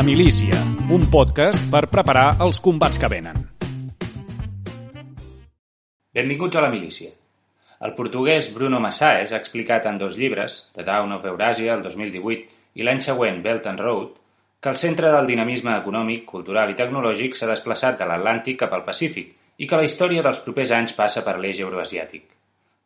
La milícia, un podcast per preparar els combats que venen. Benvinguts a La milícia. El portuguès Bruno Massaes ha explicat en dos llibres, The Dawn of Eurasia, el 2018, i l'any següent Belt and Road, que el centre del dinamisme econòmic, cultural i tecnològic s'ha desplaçat de l'Atlàntic cap al Pacífic i que la història dels propers anys passa per l'eix euroasiàtic.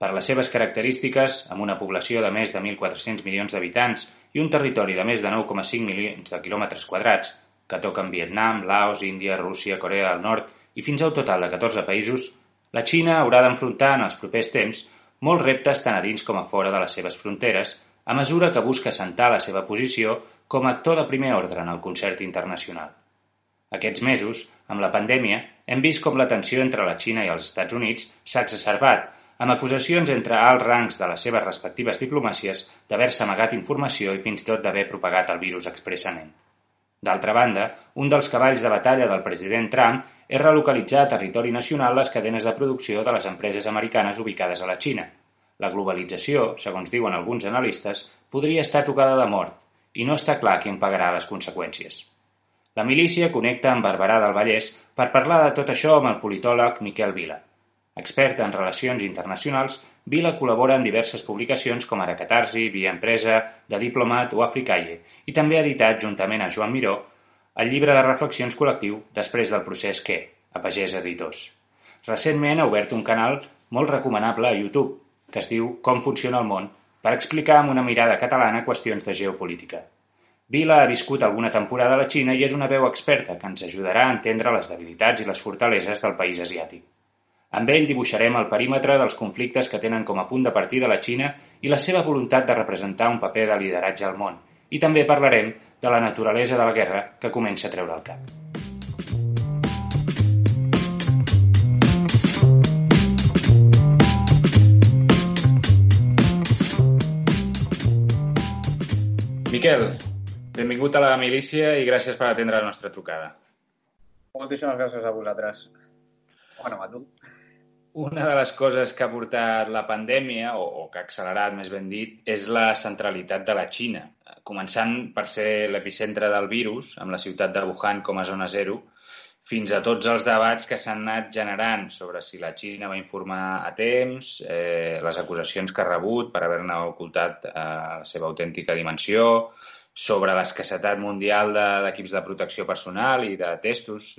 Per les seves característiques, amb una població de més de 1.400 milions d'habitants i un territori de més de 9,5 milions de quilòmetres quadrats, que toquen Vietnam, Laos, Índia, Rússia, Corea del Nord i fins a un total de 14 països, la Xina haurà d'enfrontar en els propers temps molts reptes tant a dins com a fora de les seves fronteres, a mesura que busca assentar la seva posició com a actor de primer ordre en el concert internacional. Aquests mesos, amb la pandèmia, hem vist com la tensió entre la Xina i els Estats Units s'ha exacerbat amb acusacions entre alts rangs de les seves respectives diplomàcies d'haver-se amagat informació i fins i tot d'haver propagat el virus expressament. D'altra banda, un dels cavalls de batalla del president Trump és relocalitzar a territori nacional les cadenes de producció de les empreses americanes ubicades a la Xina. La globalització, segons diuen alguns analistes, podria estar tocada de mort i no està clar qui en pagarà les conseqüències. La milícia connecta amb Barberà del Vallès per parlar de tot això amb el politòleg Miquel Vila. Expert en relacions internacionals, Vila col·labora en diverses publicacions com ara Catarsi, Via Empresa, de Diplomat o Africalle, i també ha editat, juntament a Joan Miró, el llibre de reflexions col·lectiu Després del procés què, a Pagès Editors. Recentment ha obert un canal molt recomanable a YouTube, que es diu Com funciona el món, per explicar amb una mirada catalana qüestions de geopolítica. Vila ha viscut alguna temporada a la Xina i és una veu experta que ens ajudarà a entendre les debilitats i les fortaleses del país asiàtic. Amb ell dibuixarem el perímetre dels conflictes que tenen com a punt de partida la Xina i la seva voluntat de representar un paper de lideratge al món. I també parlarem de la naturalesa de la guerra que comença a treure el cap. Miquel, benvingut a la milícia i gràcies per atendre la nostra trucada. Moltíssimes gràcies a vosaltres. Bueno, a tu. Una de les coses que ha portat la pandèmia, o, o que ha accelerat, més ben dit, és la centralitat de la Xina. Començant per ser l'epicentre del virus, amb la ciutat de Wuhan com a zona zero, fins a tots els debats que s'han anat generant sobre si la Xina va informar a temps, eh, les acusacions que ha rebut per haver-ne ocultat eh, la seva autèntica dimensió, sobre l'escassetat mundial d'equips de, de protecció personal i de testos,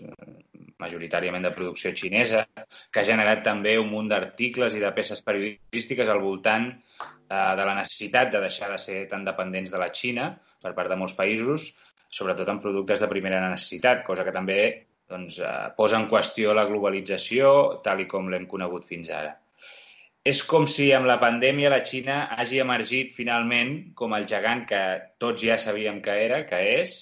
majoritàriament de producció xinesa, que ha generat també un munt d'articles i de peces periodístiques al voltant eh, de la necessitat de deixar de ser tan dependents de la Xina per part de molts països, sobretot en productes de primera necessitat, cosa que també doncs, eh, posa en qüestió la globalització tal i com l'hem conegut fins ara. És com si amb la pandèmia la Xina hagi emergit finalment com el gegant que tots ja sabíem que era, que és,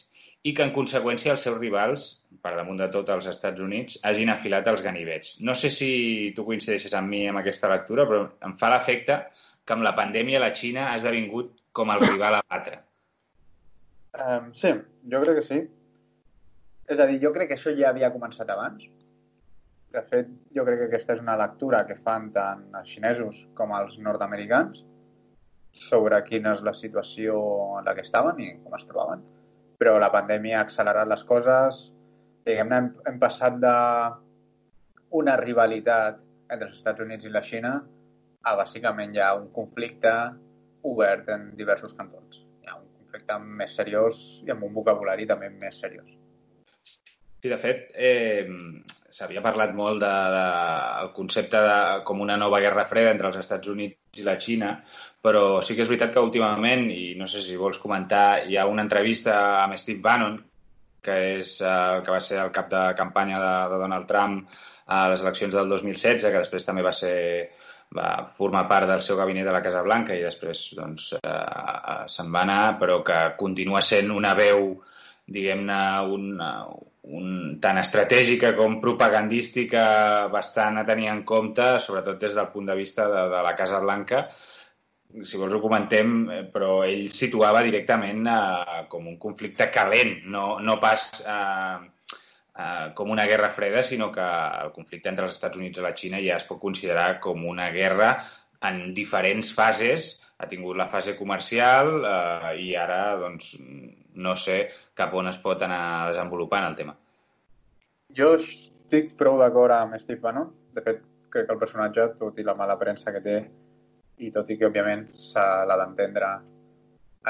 i que, en conseqüència, els seus rivals, per damunt de tot els Estats Units, hagin afilat els ganivets. No sé si tu coincideixes amb mi amb aquesta lectura, però em fa l'efecte que amb la pandèmia la Xina ha esdevingut com el rival a batre. Um, sí, jo crec que sí. És a dir, jo crec que això ja havia començat abans. De fet, jo crec que aquesta és una lectura que fan tant els xinesos com els nord-americans sobre quina és la situació en la que estaven i com es trobaven però la pandèmia ha accelerat les coses. Diguem-ne, hem, hem passat de una rivalitat entre els Estats Units i la Xina a bàsicament ja un conflicte obert en diversos cantons. Hi ha un conflicte més seriós i amb un vocabulari també més seriós. Sí, de fet, eh, s'havia parlat molt del de, de, concepte de com una nova guerra freda entre els Estats Units i la Xina, però sí que és veritat que últimament, i no sé si vols comentar, hi ha una entrevista amb Steve Bannon, que és eh, el que va ser el cap de campanya de, de Donald Trump a les eleccions del 2016, que després també va ser va formar part del seu gabinet de la Casa Blanca i després doncs, eh, se'n va anar, però que continua sent una veu, diguem-ne, una, un, tant estratègica com propagandística bastant a tenir en compte, sobretot des del punt de vista de, de la Casa Blanca, si vols ho comentem, eh, però ell situava directament eh, com un conflicte calent, no, no pas eh, eh, com una guerra freda, sinó que el conflicte entre els Estats Units i la Xina ja es pot considerar com una guerra en diferents fases. Ha tingut la fase comercial eh, i ara doncs, no sé cap on es pot anar desenvolupant el tema. Jo estic prou d'acord amb Steve Bannon. De fet, crec que el personatge, tot i la mala premsa que té, i tot i que, òbviament, se l'ha d'entendre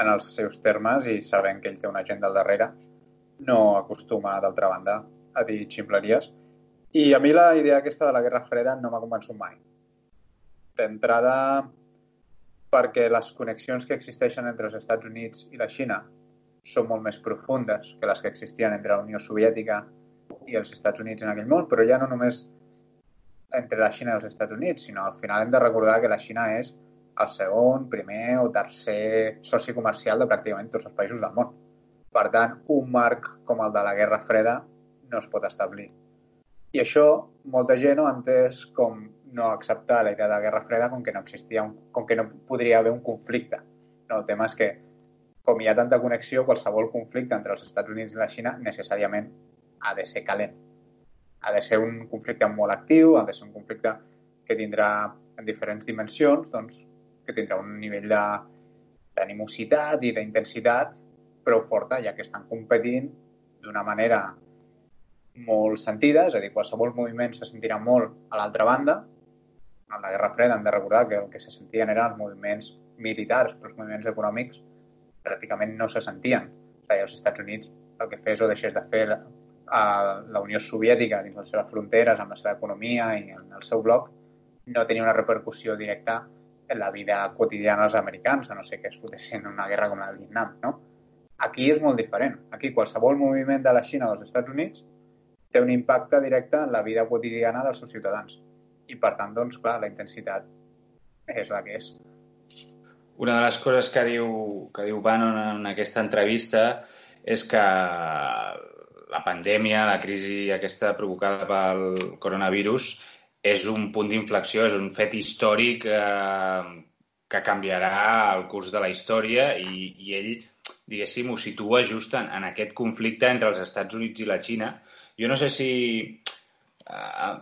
en els seus termes i sabent que ell té una agenda al darrere, no acostuma, d'altra banda, a dir ximpleries. I a mi la idea aquesta de la Guerra Freda no m'ha convençut mai. D'entrada, perquè les connexions que existeixen entre els Estats Units i la Xina són molt més profundes que les que existien entre la Unió Soviètica i els Estats Units en aquell món, però ja no només entre la Xina i els Estats Units, sinó al final hem de recordar que la Xina és el segon, primer o tercer soci comercial de pràcticament tots els països del món. Per tant, un marc com el de la Guerra Freda no es pot establir. I això, molta gent ho ha entès com no acceptar la idea de Guerra Freda com que no existia, un, com que no podria haver un conflicte. No, el tema és que, com hi ha tanta connexió, qualsevol conflicte entre els Estats Units i la Xina necessàriament ha de ser calent. Ha de ser un conflicte molt actiu, ha de ser un conflicte que tindrà en diferents dimensions, doncs, que tindrà un nivell d'animositat i d'intensitat prou forta, ja que estan competint d'una manera molt sentida, és a dir, qualsevol moviment se sentirà molt a l'altra banda. En la Guerra Freda hem de recordar que el que se sentien eren els moviments militars, però els moviments econòmics pràcticament no se sentien. És a dir, els Estats Units el que fes o deixés de fer a la Unió Soviètica dins les seves fronteres, amb la seva economia i en el seu bloc, no tenia una repercussió directa en la vida quotidiana dels americans, a no ser que es fotessin una guerra com la del Vietnam, no? Aquí és molt diferent. Aquí qualsevol moviment de la Xina o dels Estats Units té un impacte directe en la vida quotidiana dels seus ciutadans. I, per tant, doncs, clar, la intensitat és la que és. Una de les coses que diu, que diu Bannon en aquesta entrevista és que la pandèmia, la crisi aquesta provocada pel coronavirus, és un punt d'inflexió, és un fet històric eh, que canviarà el curs de la història i, i ell, diguéssim, ho situa just en, en aquest conflicte entre els Estats Units i la Xina. Jo no sé si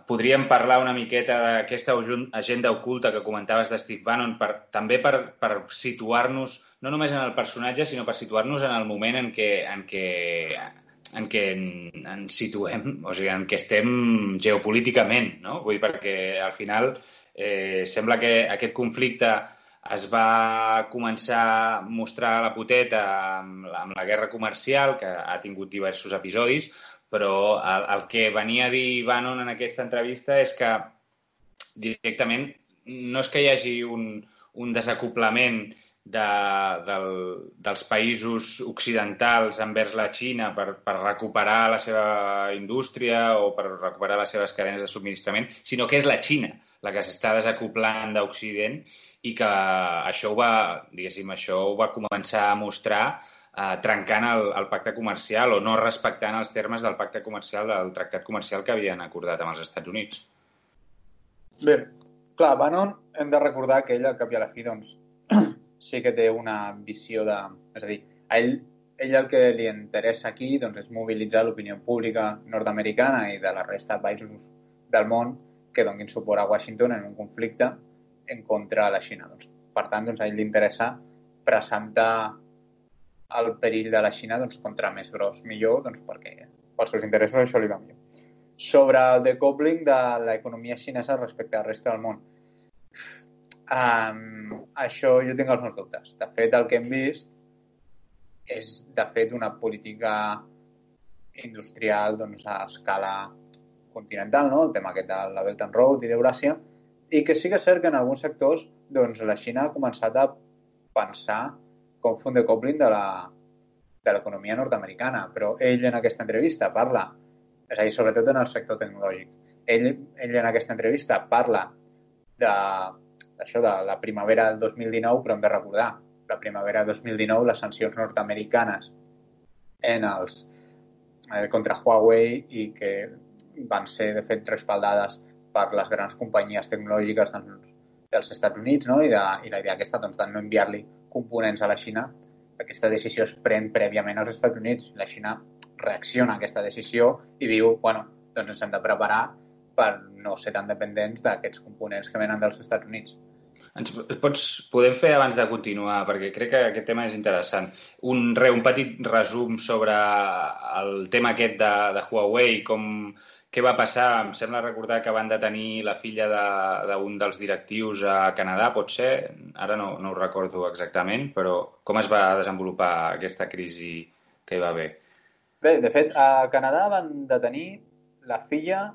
podríem parlar una miqueta d'aquesta agenda oculta que comentaves de Steve Bannon, per, també per, per situar-nos no només en el personatge, sinó per situar-nos en el moment en què, en què en què ens situem, o sigui, en què estem geopolíticament, no? Vull dir, perquè al final eh, sembla que aquest conflicte es va començar a mostrar la poteta amb, amb la guerra comercial, que ha tingut diversos episodis, però el, el que venia a dir Bannon en aquesta entrevista és que directament no és que hi hagi un, un desacoplament de, del, dels països occidentals envers la Xina per, per recuperar la seva indústria o per recuperar les seves cadenes de subministrament, sinó que és la Xina la que s'està desacoplant d'Occident i que això ho va, això ho va començar a mostrar eh, trencant el, el pacte comercial o no respectant els termes del pacte comercial, del tractat comercial que havien acordat amb els Estats Units. Bé, clar, Bannon hem de recordar que ell, al cap i a la fi, doncs, sí que té una visió de... És a dir, a ell, ell el que li interessa aquí doncs, és mobilitzar l'opinió pública nord-americana i de la resta de països del món que donguin suport a Washington en un conflicte en contra de la Xina. Doncs, per tant, doncs, a ell li interessa presentar el perill de la Xina doncs, contra més gros millor, doncs, perquè pels seus interessos això li va millor. Sobre el decoupling de l'economia xinesa respecte al resta del món Um, això jo tinc els meus dubtes. De fet, el que hem vist és, de fet, una política industrial doncs, a escala continental, no? el tema aquest de la Belt and Road i d'Euràsia, i que sí que és cert que en alguns sectors doncs, la Xina ha començat a pensar un decoupling de la de l'economia nord-americana, però ell en aquesta entrevista parla, és a dir, sobretot en el sector tecnològic, ell, ell en aquesta entrevista parla de això de la primavera del 2019, però hem de recordar, la primavera del 2019, les sancions nord-americanes en els, eh, contra Huawei i que van ser, de fet, respaldades per les grans companyies tecnològiques doncs, dels Estats Units no? I, de, i la idea aquesta doncs, de no enviar-li components a la Xina. Aquesta decisió es pren prèviament als Estats Units. La Xina reacciona a aquesta decisió i diu, bueno, doncs ens hem de preparar per no ser tan dependents d'aquests components que venen dels Estats Units. Ens pots, podem fer abans de continuar, perquè crec que aquest tema és interessant. Un, re, un petit resum sobre el tema aquest de, de Huawei, com, què va passar? Em sembla recordar que van detenir la filla d'un de, dels directius a Canadà, pot ser? Ara no, no ho recordo exactament, però com es va desenvolupar aquesta crisi que hi va haver? Bé, de fet, a Canadà van detenir la filla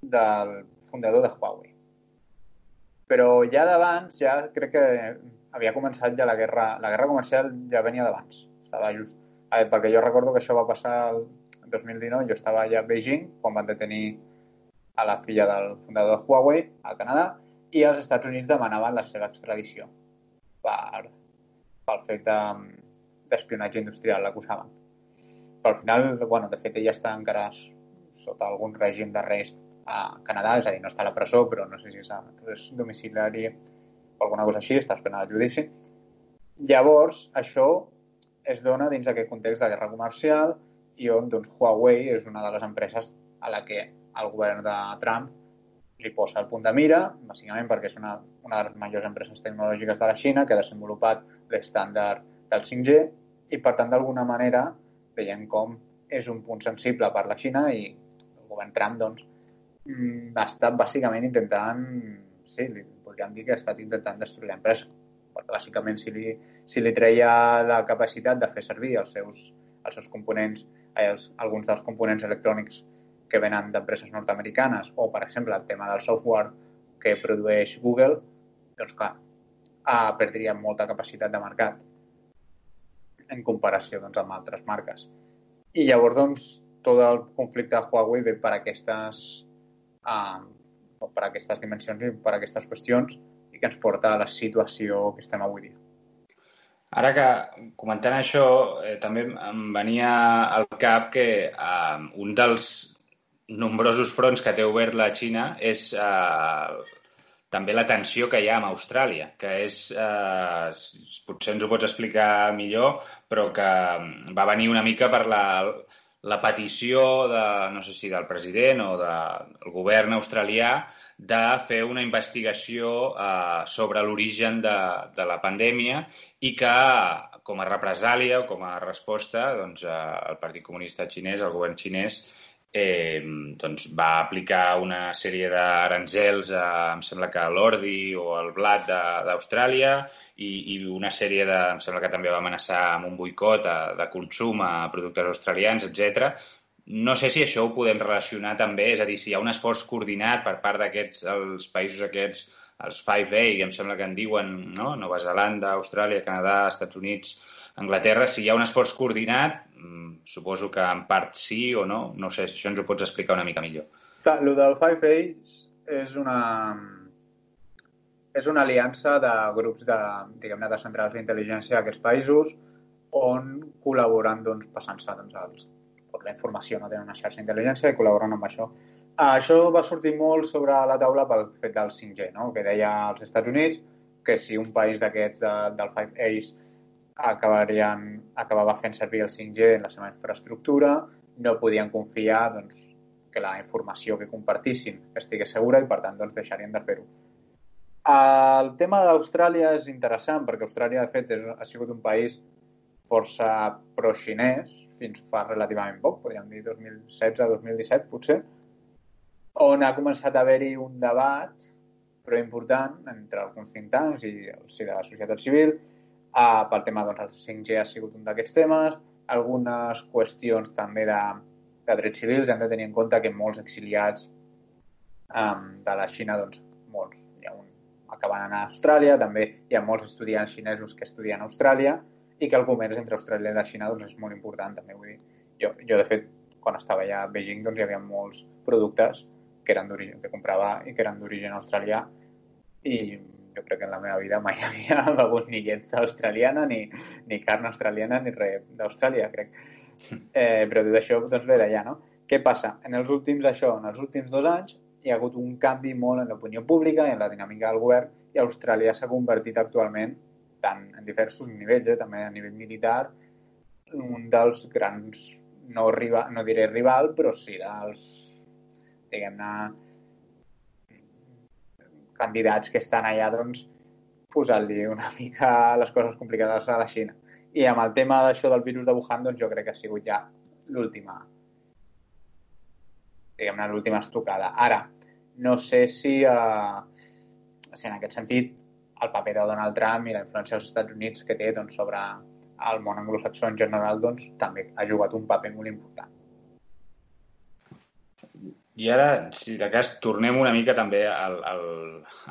del fundador de Huawei però ja d'abans, ja crec que havia començat ja la guerra, la guerra comercial ja venia d'abans, estava just, perquè jo recordo que això va passar 2019, jo estava ja a Beijing quan van detenir a la filla del fundador de Huawei al Canadà i els Estats Units demanaven la seva extradició per, pel fet d'espionatge de, industrial, l'acusaven. Però al final, bueno, de fet, ella està encara sota algun règim d'arrest a Canadà, és a dir, no està a la presó, però no sé si és, és domiciliari o alguna cosa així, està esperant el judici. Llavors, això es dona dins d'aquest context de guerra comercial i on doncs, Huawei és una de les empreses a la que el govern de Trump li posa el punt de mira, bàsicament perquè és una, una de les majors empreses tecnològiques de la Xina que ha desenvolupat l'estàndard del 5G i, per tant, d'alguna manera veiem com és un punt sensible per la Xina i el govern Trump doncs, mm, ha estat bàsicament intentant, sí, podríem dir que ha estat intentant destruir l'empresa. Perquè bàsicament si li, si li treia la capacitat de fer servir els seus, els seus components, els, alguns dels components electrònics que venen d'empreses nord-americanes o, per exemple, el tema del software que produeix Google, doncs clar, ah, perdria molta capacitat de mercat en comparació doncs, amb altres marques. I llavors, doncs, tot el conflicte de Huawei ve per aquestes eh, per aquestes dimensions i per aquestes qüestions i que ens porta a la situació que estem avui dia. Ara que comentant això, eh, també em venia al cap que eh, un dels nombrosos fronts que té obert la Xina és eh, també la tensió que hi ha amb Austràlia, que és, eh, potser ens ho pots explicar millor, però que va venir una mica per la, la petició de, no sé si del president o del govern australià de fer una investigació eh, sobre l'origen de, de la pandèmia i que, com a represàlia o com a resposta, doncs, eh, el Partit Comunista Xinès, el govern xinès, eh, doncs va aplicar una sèrie d'aranzels, a, em sembla que a l'ordi o al blat d'Austràlia i, i una sèrie de, em sembla que també va amenaçar amb un boicot a, de consum a productes australians, etc. No sé si això ho podem relacionar també, és a dir, si hi ha un esforç coordinat per part d'aquests, els països aquests, els 5A, em sembla que en diuen, no? Nova Zelanda, Austràlia, Canadà, Estats Units, Anglaterra, si hi ha un esforç coordinat, mm, suposo que en part sí o no, no sé, això ens ho pots explicar una mica millor. Clar, el del Five Aids és una, és una aliança de grups de, diguem-ne, de centrals d'intel·ligència d'aquests països on col·laboren doncs, passant-se doncs, els, la informació, no tenen una xarxa d'intel·ligència i col·laboren amb això. Això va sortir molt sobre la taula pel fet del 5G, no? que deia als Estats Units que si un país d'aquests de, del Five A's acabarien, acabava fent servir el 5G en la seva infraestructura, no podien confiar doncs, que la informació que compartissin estigués segura i, per tant, doncs, deixarien de fer-ho. El tema d'Austràlia és interessant perquè Austràlia, de fet, és, ha sigut un país força pro-xinès fins fa relativament poc, podríem dir 2016-2017, potser, on ha començat a haver-hi un debat però important entre alguns think i el si de la societat civil Uh, pel tema, doncs, el 5G ha sigut un d'aquests temes. Algunes qüestions també de, de drets civils hem de tenir en compte que molts exiliats um, de la Xina, doncs, molts, hi ha un, acaben anant a Austràlia, també hi ha molts estudiants xinesos que estudien a Austràlia i que el comerç entre Austràlia i la Xina doncs, és molt important, també. Vull dir, jo, jo, de fet, quan estava allà a Beijing, doncs, hi havia molts productes que eren d'origen, que comprava i que eren d'origen australià i jo crec que en la meva vida mai havia begut ni llet australiana, ni, ni carn australiana, ni res d'Austràlia, crec. Eh, però tot això doncs, ve d'allà, no? Què passa? En els últims, això, en els últims dos anys, hi ha hagut un canvi molt en l'opinió pública i en la dinàmica del govern i Austràlia s'ha convertit actualment, tant en diversos nivells, eh, també a nivell militar, un dels grans, no, rival, no diré rival, però sí dels, diguem-ne, candidats que estan allà doncs, posant-li una mica les coses complicades a la Xina. I amb el tema d'això del virus de Wuhan, doncs jo crec que ha sigut ja l'última diguem-ne, l'última estocada. Ara, no sé si, eh, si en aquest sentit el paper de Donald Trump i la influència dels Estats Units que té doncs, sobre el món anglosaxó en general doncs, també ha jugat un paper molt important. I ara, si de cas, tornem una mica també al, al,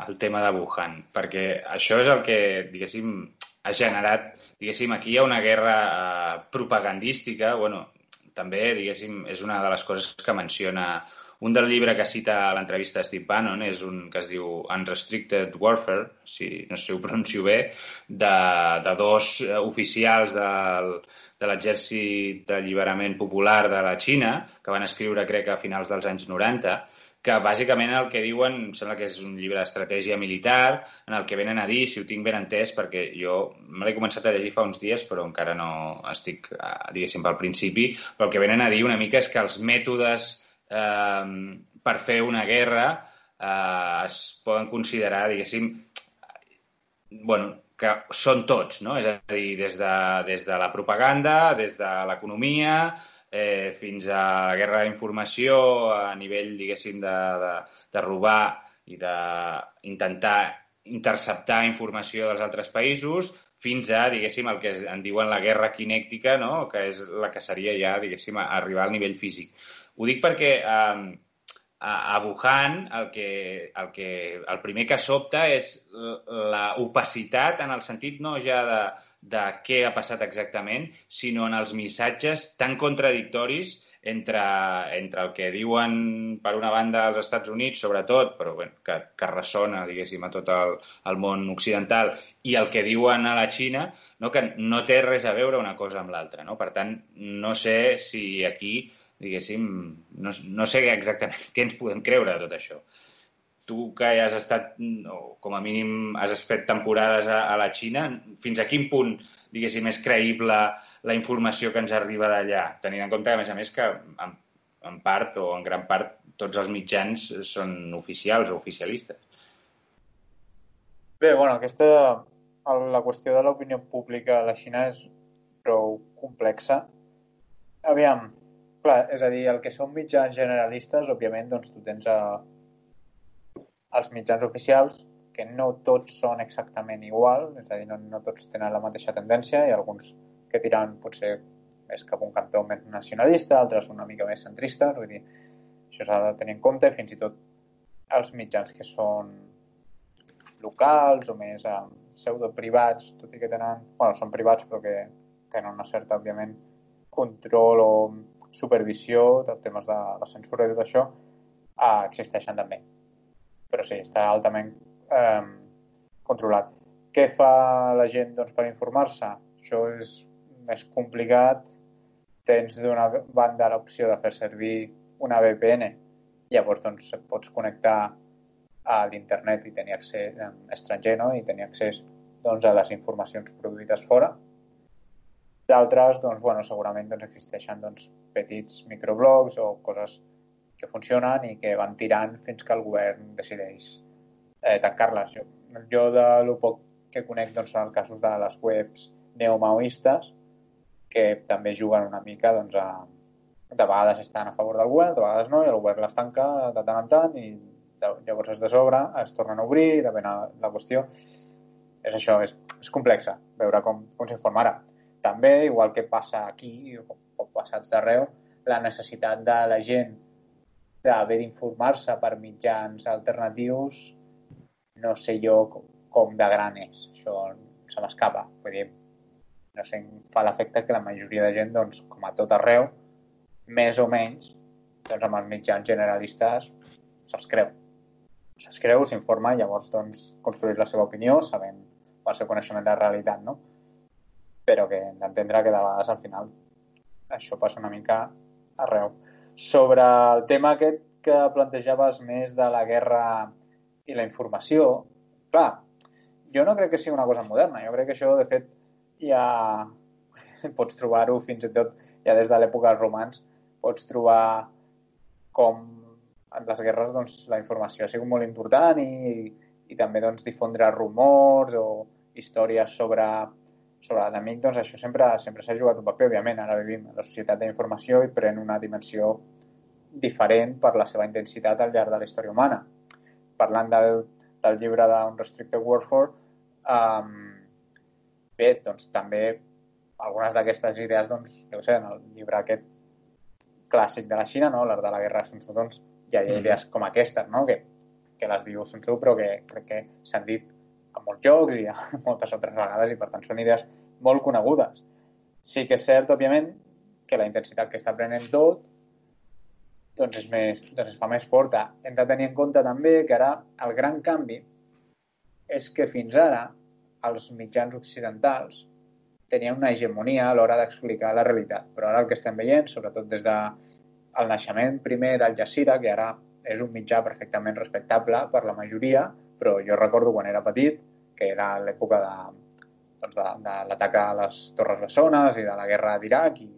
al tema de Wuhan, perquè això és el que, diguéssim, ha generat, diguéssim, aquí hi ha una guerra eh, propagandística, bueno, també, diguéssim, és una de les coses que menciona un del llibre que cita a l'entrevista de Steve Bannon és un que es diu Unrestricted Warfare, si no sé si ho pronuncio bé, de, de dos oficials del, de l'exèrcit d'alliberament popular de la Xina, que van escriure, crec, a finals dels anys 90, que bàsicament el que diuen, em sembla que és un llibre d'estratègia militar, en el que venen a dir, si ho tinc ben entès, perquè jo me l'he començat a llegir fa uns dies, però encara no estic, eh, diguéssim, pel principi, però el que venen a dir una mica és que els mètodes eh, per fer una guerra eh, es poden considerar, diguéssim, bueno, que són tots, no? És a dir, des de, des de la propaganda, des de l'economia, eh, fins a la guerra d'informació a nivell, diguéssim, de, de, de robar i d'intentar interceptar informació dels altres països, fins a, diguéssim, el que en diuen la guerra quinèctica, no? que és la que seria ja, diguéssim, arribar al nivell físic. Ho dic perquè eh, a, a Wuhan el, que, el, que, el primer que sobta és la opacitat en el sentit no ja de, de què ha passat exactament, sinó en els missatges tan contradictoris entre, entre el que diuen per una banda als Estats Units, sobretot, però bueno, que, que ressona, diguéssim, a tot el, el món occidental, i el que diuen a la Xina, no, que no té res a veure una cosa amb l'altra. No? Per tant, no sé si aquí diguéssim, no, no sé exactament què ens podem creure de tot això. Tu que has estat, o com a mínim has fet temporades a, a la Xina, fins a quin punt, diguéssim, és creïble la informació que ens arriba d'allà, tenint en compte, a més a més, que en, en part o en gran part tots els mitjans són oficials o oficialistes. Bé, bueno, aquesta, la qüestió de l'opinió pública a la Xina és prou complexa. Aviam, Clar, és a dir, el que són mitjans generalistes, òbviament, doncs tu tens a, eh, els mitjans oficials, que no tots són exactament igual, és a dir, no, no tots tenen la mateixa tendència, i alguns que tiran potser més cap un cantó més nacionalista, altres una mica més centrista, vull dir, això s'ha de tenir en compte, fins i tot els mitjans que són locals o més eh, pseudo-privats, tot i que tenen... bueno, són privats però que tenen una certa, òbviament, control o supervisió dels temes de la censura i tot això eh, existeixen també. Però sí, està altament eh, controlat. Què fa la gent doncs, per informar-se? Això és més complicat. Tens d'una banda l'opció de fer servir una VPN. Llavors doncs, pots connectar a l'internet i tenir accés eh, estranger no? i tenir accés doncs, a les informacions produïdes fora D'altres, doncs, bueno, segurament doncs, existeixen doncs, petits microblogs o coses que funcionen i que van tirant fins que el govern decideix eh, tancar-les. Jo, jo de lo poc que conec doncs, en casos de les webs neomaoistes que també juguen una mica doncs, a, de vegades estan a favor del govern, de vegades no, i el govern les tanca de tant en tant i llavors es desobre, es tornen a obrir, depèn de la qüestió. És això, és, és complexa veure com, com s'informa ara també, igual que passa aquí o pot passar d'arreu, la necessitat de la gent d'haver d'informar-se per mitjans alternatius no sé jo com de gran és. Això se m'escapa. Vull dir, no sé, fa l'efecte que la majoria de gent, doncs, com a tot arreu, més o menys, doncs amb els mitjans generalistes se'ls creu. Se'ls creu, s'informa llavors doncs, construir la seva opinió sabent el seu coneixement de la realitat, no? Però que hem d'entendre que de vegades al final això passa una mica arreu. Sobre el tema aquest que plantejaves més de la guerra i la informació, clar, jo no crec que sigui una cosa moderna. Jo crec que això, de fet, ja pots trobar-ho fins i tot ja des de l'època dels romans, pots trobar com en les guerres doncs, la informació ha sigut molt important i, i també doncs, difondre rumors o històries sobre, sobre l'enemic, doncs això sempre sempre s'ha jugat un paper, òbviament. Ara vivim en la societat de informació i pren una dimensió diferent per la seva intensitat al llarg de la història humana. Parlant del, del llibre d'Unrestricted Warfare, um, bé, doncs també algunes d'aquestes idees, doncs, no sé, en el llibre aquest clàssic de la Xina, no? l'art de la guerra Sun Tzu, doncs, hi ha mm. idees com aquestes, no? que, que les diu Sun Tzu, però que crec que s'han dit a molts jocs i a moltes altres vegades i, per tant, són idees molt conegudes. Sí que és cert, òbviament, que la intensitat que està prenent tot doncs, és més, doncs es fa més forta. Hem de tenir en compte també que ara el gran canvi és que fins ara els mitjans occidentals tenien una hegemonia a l'hora d'explicar la realitat. Però ara el que estem veient, sobretot des de el naixement primer del Jazeera, que ara és un mitjà perfectament respectable per la majoria, però jo recordo quan era petit, que era l'època de, doncs de, de l'atac a les Torres Bessones i de la guerra d'Iraq i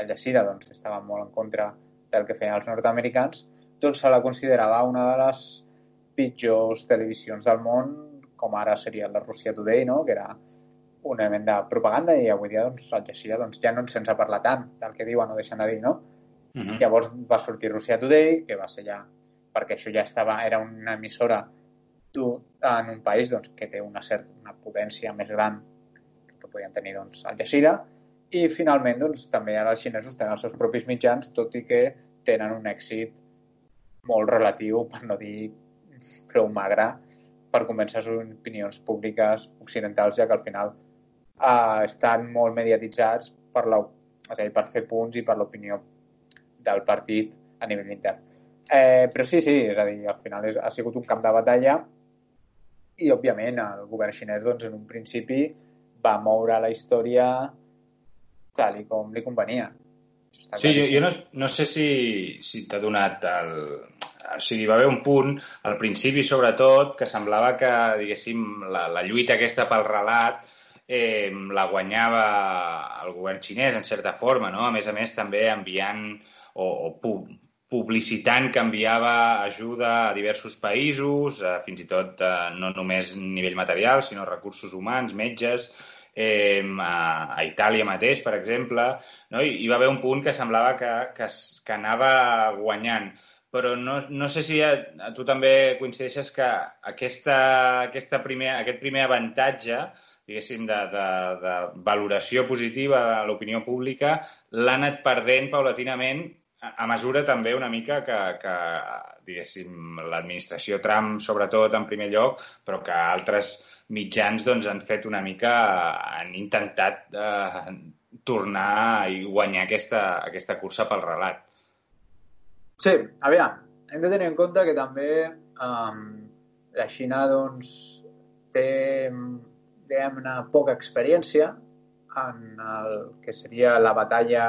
el Jazeera doncs, estava molt en contra del que feien els nord-americans, doncs se la considerava una de les pitjors televisions del món, com ara seria la Russia Today, no? que era un element de propaganda i avui dia doncs, el Jazeera doncs, ja no ens sense parlar tant del que diuen o deixen de dir, no? Uh mhm. -huh. Llavors va sortir Russia Today, que va ser ja perquè això ja estava, era una emissora en un país doncs, que té una certa una potència més gran que podien tenir doncs, el Jazeera i finalment doncs, també ara els xinesos tenen els seus propis mitjans tot i que tenen un èxit molt relatiu, per no dir prou magre, per convèncer les opinions públiques occidentals, ja que al final eh, estan molt mediatitzats per, la, és a dir, per fer punts i per l'opinió del partit a nivell intern. Eh, però sí, sí, és a dir, al final és, ha sigut un camp de batalla i, òbviament, el govern xinès, doncs, en un principi va moure la història tal i com li convenia. sí, jo, jo no, no sé si, si t'ha donat el... O sigui, va haver un punt, al principi sobretot, que semblava que, diguéssim, la, la lluita aquesta pel relat eh, la guanyava el govern xinès, en certa forma, no? A més a més, també enviant o, o publicitant que enviava ajuda a diversos països, eh, fins i tot eh, no només nivell material, sinó recursos humans, metges, eh, a, a Itàlia mateix, per exemple, no? I, hi va haver un punt que semblava que, que, que anava guanyant però no, no sé si a, a tu també coincideixes que aquesta, aquesta primer, aquest primer avantatge diguéssim, de, de, de valoració positiva a l'opinió pública, l'ha anat perdent paulatinament a mesura també una mica que, que diguéssim, l'administració Trump, sobretot, en primer lloc, però que altres mitjans doncs, han fet una mica, han intentat eh, tornar i guanyar aquesta, aquesta cursa pel relat. Sí, aviam, hem de tenir en compte que també um, la Xina doncs, té diguem-ne, poca experiència en el que seria la batalla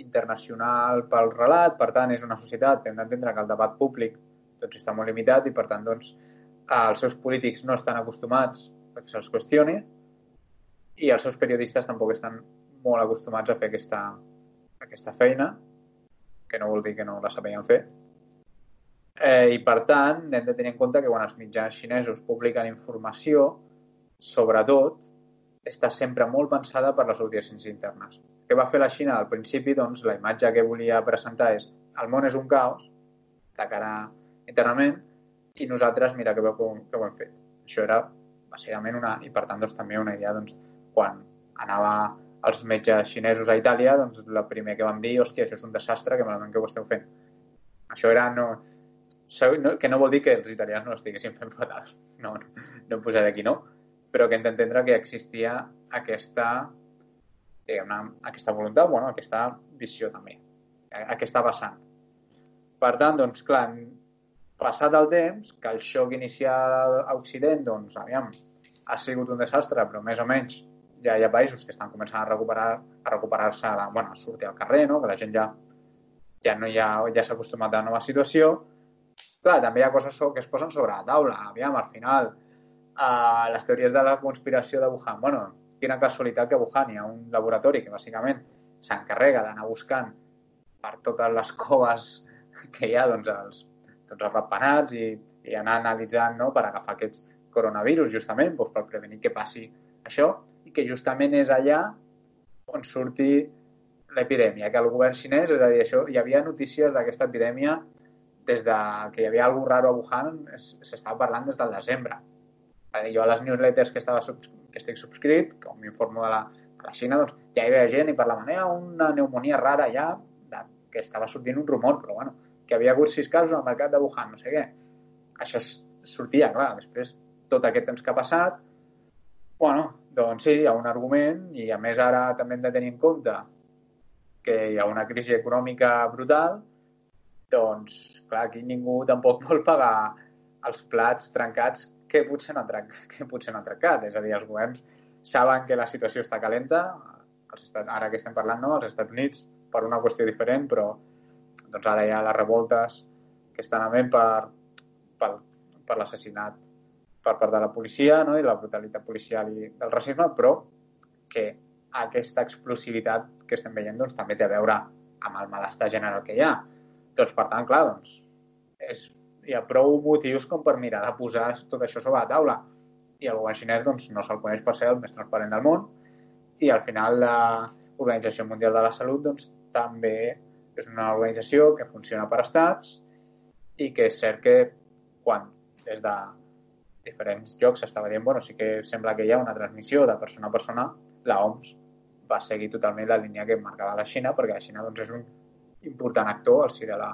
internacional pel relat, per tant, és una societat, hem d'entendre que el debat públic doncs, està molt limitat i, per tant, doncs, els seus polítics no estan acostumats a que se'ls qüestioni i els seus periodistes tampoc estan molt acostumats a fer aquesta, aquesta feina, que no vol dir que no la sabien fer. Eh, I, per tant, hem de tenir en compte que quan els mitjans xinesos publiquen informació, sobretot, està sempre molt pensada per les audiències internes. Què va fer la Xina al principi? Doncs la imatge que volia presentar és el món és un caos, de cara internament, i nosaltres, mira, que que, que ho hem fet. Això era, bàsicament, una, i per tant, doncs, també una idea, doncs, quan anava els metges xinesos a Itàlia, doncs, el primer que vam dir, hòstia, això és un desastre, que malament que ho esteu fent. Això era, no, que no vol dir que els italians no estiguessin fent fatal. No, no, no em posaré aquí, no però que hem d'entendre que existia aquesta, diguem aquesta voluntat, bueno, aquesta visió també, aquesta vessant. Per tant, doncs, clar, passat el temps, que el xoc inicial a Occident, doncs, aviam, ha sigut un desastre, però més o menys ja hi ha països que estan començant a recuperar a recuperar-se, bueno, a sortir al carrer, no? que la gent ja, ja no hi ha, ja s'ha acostumat a la nova situació. Clar, també hi ha coses que es posen sobre la taula. Aviam, al final, a les teories de la conspiració de Wuhan. Bueno, quina casualitat que Wuhan hi ha un laboratori que bàsicament s'encarrega d'anar buscant per totes les coves que hi ha doncs, els, tots els ratpenats i, i anar analitzant no, per agafar aquests coronavirus, justament, doncs, per prevenir que passi això, i que justament és allà on surti l'epidèmia, que el govern xinès, és a dir, això, hi havia notícies d'aquesta epidèmia des de que hi havia alguna raro a Wuhan, s'estava parlant des del desembre. Jo a les newsletters que, estava, que estic subscrit, com m'informo de la, de la Xina, doncs ja hi havia gent i parlaven, eh, una pneumonia rara ja, de, que estava sortint un rumor, però bueno, que havia hagut sis casos al mercat de Wuhan, no sé què. Això sortia, clar, després tot aquest temps que ha passat, bueno, doncs sí, hi ha un argument i a més ara també hem de tenir en compte que hi ha una crisi econòmica brutal, doncs, clar, aquí ningú tampoc vol pagar els plats trencats que potser no han, que potser no han trencat. És a dir, els governs saben que la situació està calenta, els estat, ara que estem parlant, no? als Estats Units, per una qüestió diferent, però doncs ara hi ha les revoltes que estan havent per, per, per l'assassinat per part de la policia no? i la brutalitat policial i del racisme, però que aquesta explosivitat que estem veient doncs, també té a veure amb el malestar general que hi ha. Doncs, per tant, clar, doncs, és, hi ha prou motius com per mirar de posar tot això sobre la taula. I el govern xinès doncs, no se'l coneix per ser el més transparent del món i al final l'Organització Mundial de la Salut doncs, també és una organització que funciona per estats i que és cert que quan des de diferents llocs s'estava dient, bueno, sí que sembla que hi ha una transmissió de persona a persona, la OMS va seguir totalment la línia que marcava la Xina, perquè la Xina doncs, és un important actor al si de la,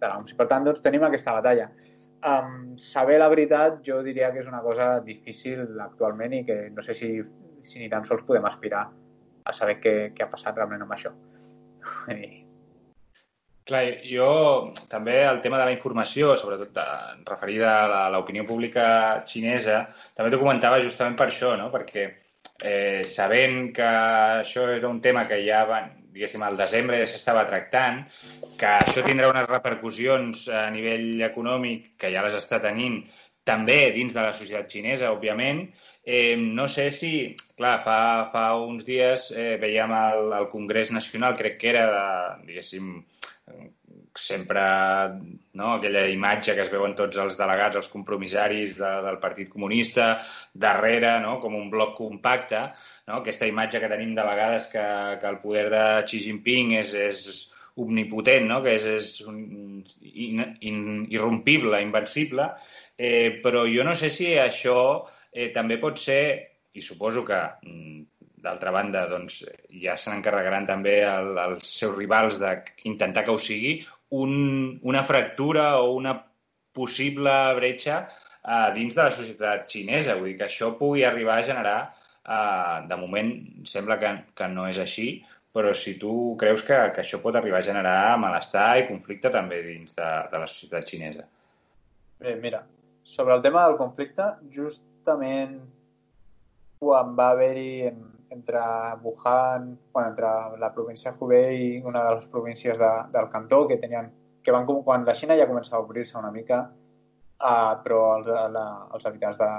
de l'OMS. Per tant, doncs, tenim aquesta batalla. Um, saber la veritat jo diria que és una cosa difícil actualment i que no sé si, si ni tan sols podem aspirar a saber què, què ha passat realment amb això. I Clar, jo també el tema de la informació, sobretot de, referida a l'opinió pública xinesa, també t'ho comentava justament per això, no? perquè eh, sabent que això és un tema que ja van, diguéssim, al desembre ja s'estava tractant, que això tindrà unes repercussions a nivell econòmic que ja les està tenint també dins de la societat xinesa, òbviament. Eh, no sé si, clar, fa, fa uns dies eh, veiem el, el Congrés Nacional, crec que era, de, diguéssim, sempre no, aquella imatge que es veuen tots els delegats, els compromissaris de, del Partit Comunista, darrere, no, com un bloc compacte, no, aquesta imatge que tenim de vegades que, que el poder de Xi Jinping és, és omnipotent, no? que és, és un, in, in, irrompible, invencible, eh, però jo no sé si això eh, també pot ser, i suposo que mm, d'altra banda, doncs, ja se n'encarregaran també el, els seus rivals d'intentar que ho sigui, un, una fractura o una possible bretxa uh, dins de la societat xinesa. Vull dir que això pugui arribar a generar, uh, de moment sembla que, que no és així, però si tu creus que, que això pot arribar a generar malestar i conflicte també dins de, de la societat xinesa. Bé, mira, sobre el tema del conflicte, justament quan va haver-hi entre Wuhan, bueno, entre la província de Hubei i una de les províncies de, del Cantó, que tenien que van, quan la Xina ja començava a obrir-se una mica, uh, però els, la, els habitants de,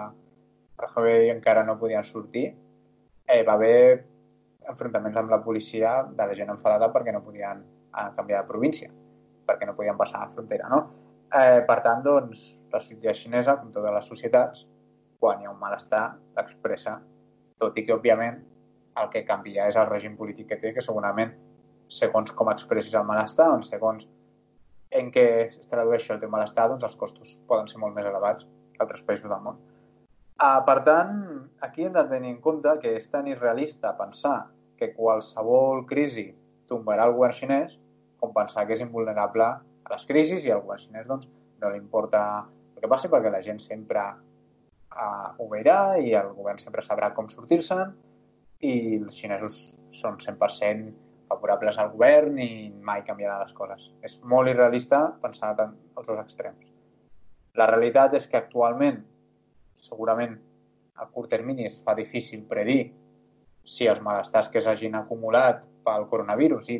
de Hubei encara no podien sortir, eh, va haver enfrontaments amb la policia de la gent enfadada perquè no podien uh, canviar de província, perquè no podien passar la frontera, no? Eh, per tant, doncs, la societat xinesa, com totes les societats, quan hi ha un malestar, l'expressa, tot i que, òbviament, el que canvia és el règim polític que té, que segurament, segons com expressis el malestar, doncs segons en què es tradueix el teu malestar, doncs els costos poden ser molt més elevats que altres països del món. Uh, per tant, aquí hem de tenir en compte que és tan irrealista pensar que qualsevol crisi tombarà el govern xinès com pensar que és invulnerable a les crisis i al govern xinès doncs, no li importa el que passi perquè la gent sempre uh, ho veurà i el govern sempre sabrà com sortir-se'n i els xinesos són 100% favorables al govern i mai canviarà les coses. És molt irrealista pensar en els dos extrems. La realitat és que actualment, segurament, a curt termini es fa difícil predir si els malestars que s'hagin acumulat pel coronavirus i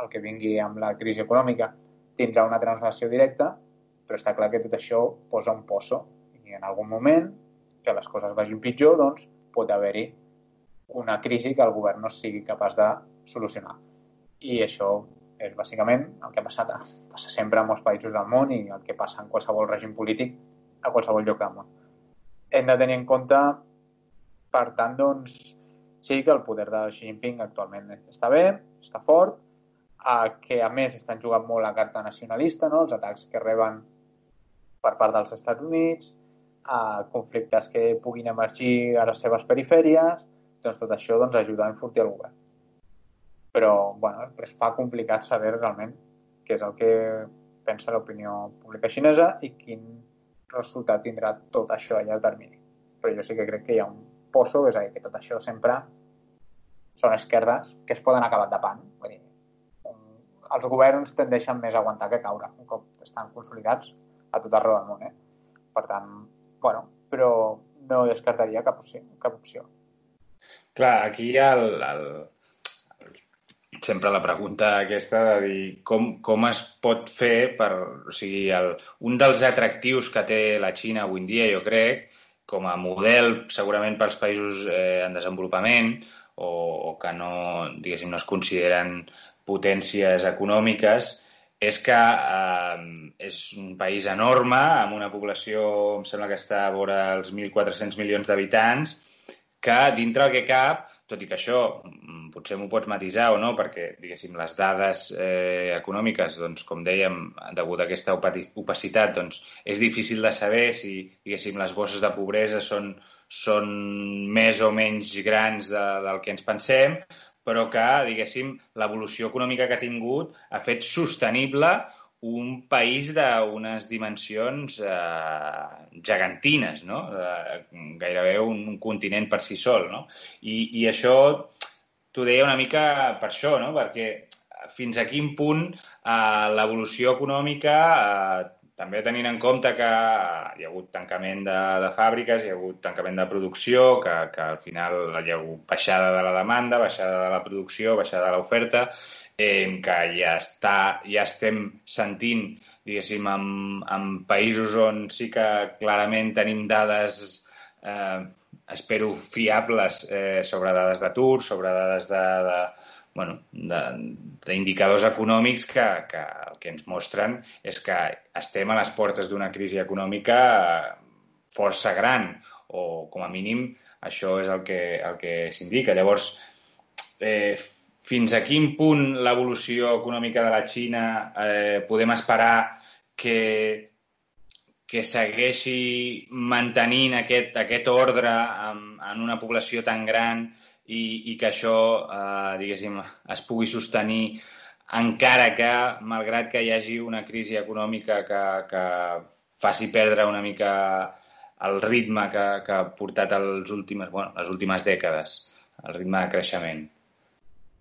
el que vingui amb la crisi econòmica tindrà una translació directa, però està clar que tot això posa un poso i en algun moment que les coses vagin pitjor, doncs pot haver-hi una crisi que el govern no sigui capaç de solucionar. I això és bàsicament el que ha passat, passa sempre en molts països del món i el que passa en qualsevol règim polític a qualsevol lloc del món. Hem de tenir en compte, per tant, doncs, sí que el poder de Xi Jinping actualment està bé, està fort, eh, que a més estan jugant molt la carta nacionalista, no? els atacs que reben per part dels Estats Units, a conflictes que puguin emergir a les seves perifèries, doncs tot això doncs, ajuda a enfortir el govern. Però bueno, es fa complicat saber realment què és el que pensa l'opinió pública xinesa i quin resultat tindrà tot això a llarg termini. Però jo sí que crec que hi ha un poso, és a dir, que tot això sempre són esquerdes que es poden acabar tapant. Vull dir, els governs tendeixen més a aguantar que caure un cop estan consolidats a tot arreu del món. Eh? Per tant, bueno, però no descartaria cap opció. Cap opció. Clar, aquí el, el, sempre la pregunta aquesta de dir com, com es pot fer per... O sigui, el, un dels atractius que té la Xina avui en dia, jo crec, com a model segurament pels països eh, en desenvolupament o, o que no, diguéssim, no es consideren potències econòmiques, és que eh, és un país enorme, amb una població, em sembla que està a vora els 1.400 milions d'habitants, que dintre el que cap, tot i que això mm, potser m'ho pots matisar o no, perquè, diguéssim, les dades eh, econòmiques, doncs, com dèiem, degut a aquesta opacitat, doncs, és difícil de saber si, diguéssim, les bosses de pobresa són, són més o menys grans de, del que ens pensem, però que, diguéssim, l'evolució econòmica que ha tingut ha fet sostenible un país d'unes dimensions eh, gegantines, no? Eh, gairebé un, un continent per si sol, no? I, i això t'ho deia una mica per això, no? Perquè fins a quin punt eh, l'evolució econòmica eh, també tenint en compte que hi ha hagut tancament de, de fàbriques, hi ha hagut tancament de producció, que, que al final hi ha hagut baixada de la demanda, baixada de la producció, baixada de l'oferta, eh, que ja, està, ja estem sentint, diguéssim, en, en països on sí que clarament tenim dades, eh, espero, fiables eh, sobre dades d'atur, sobre dades de, de, bueno, d'indicadors econòmics que, que el que ens mostren és que estem a les portes d'una crisi econòmica força gran, o com a mínim això és el que, el que s'indica. Llavors, eh, fins a quin punt l'evolució econòmica de la Xina eh, podem esperar que, que segueixi mantenint aquest, aquest ordre en, en una població tan gran i, i que això, eh, diguéssim, es pugui sostenir encara que, malgrat que hi hagi una crisi econòmica que, que faci perdre una mica el ritme que, que ha portat els últimes, bueno, les últimes dècades, el ritme de creixement.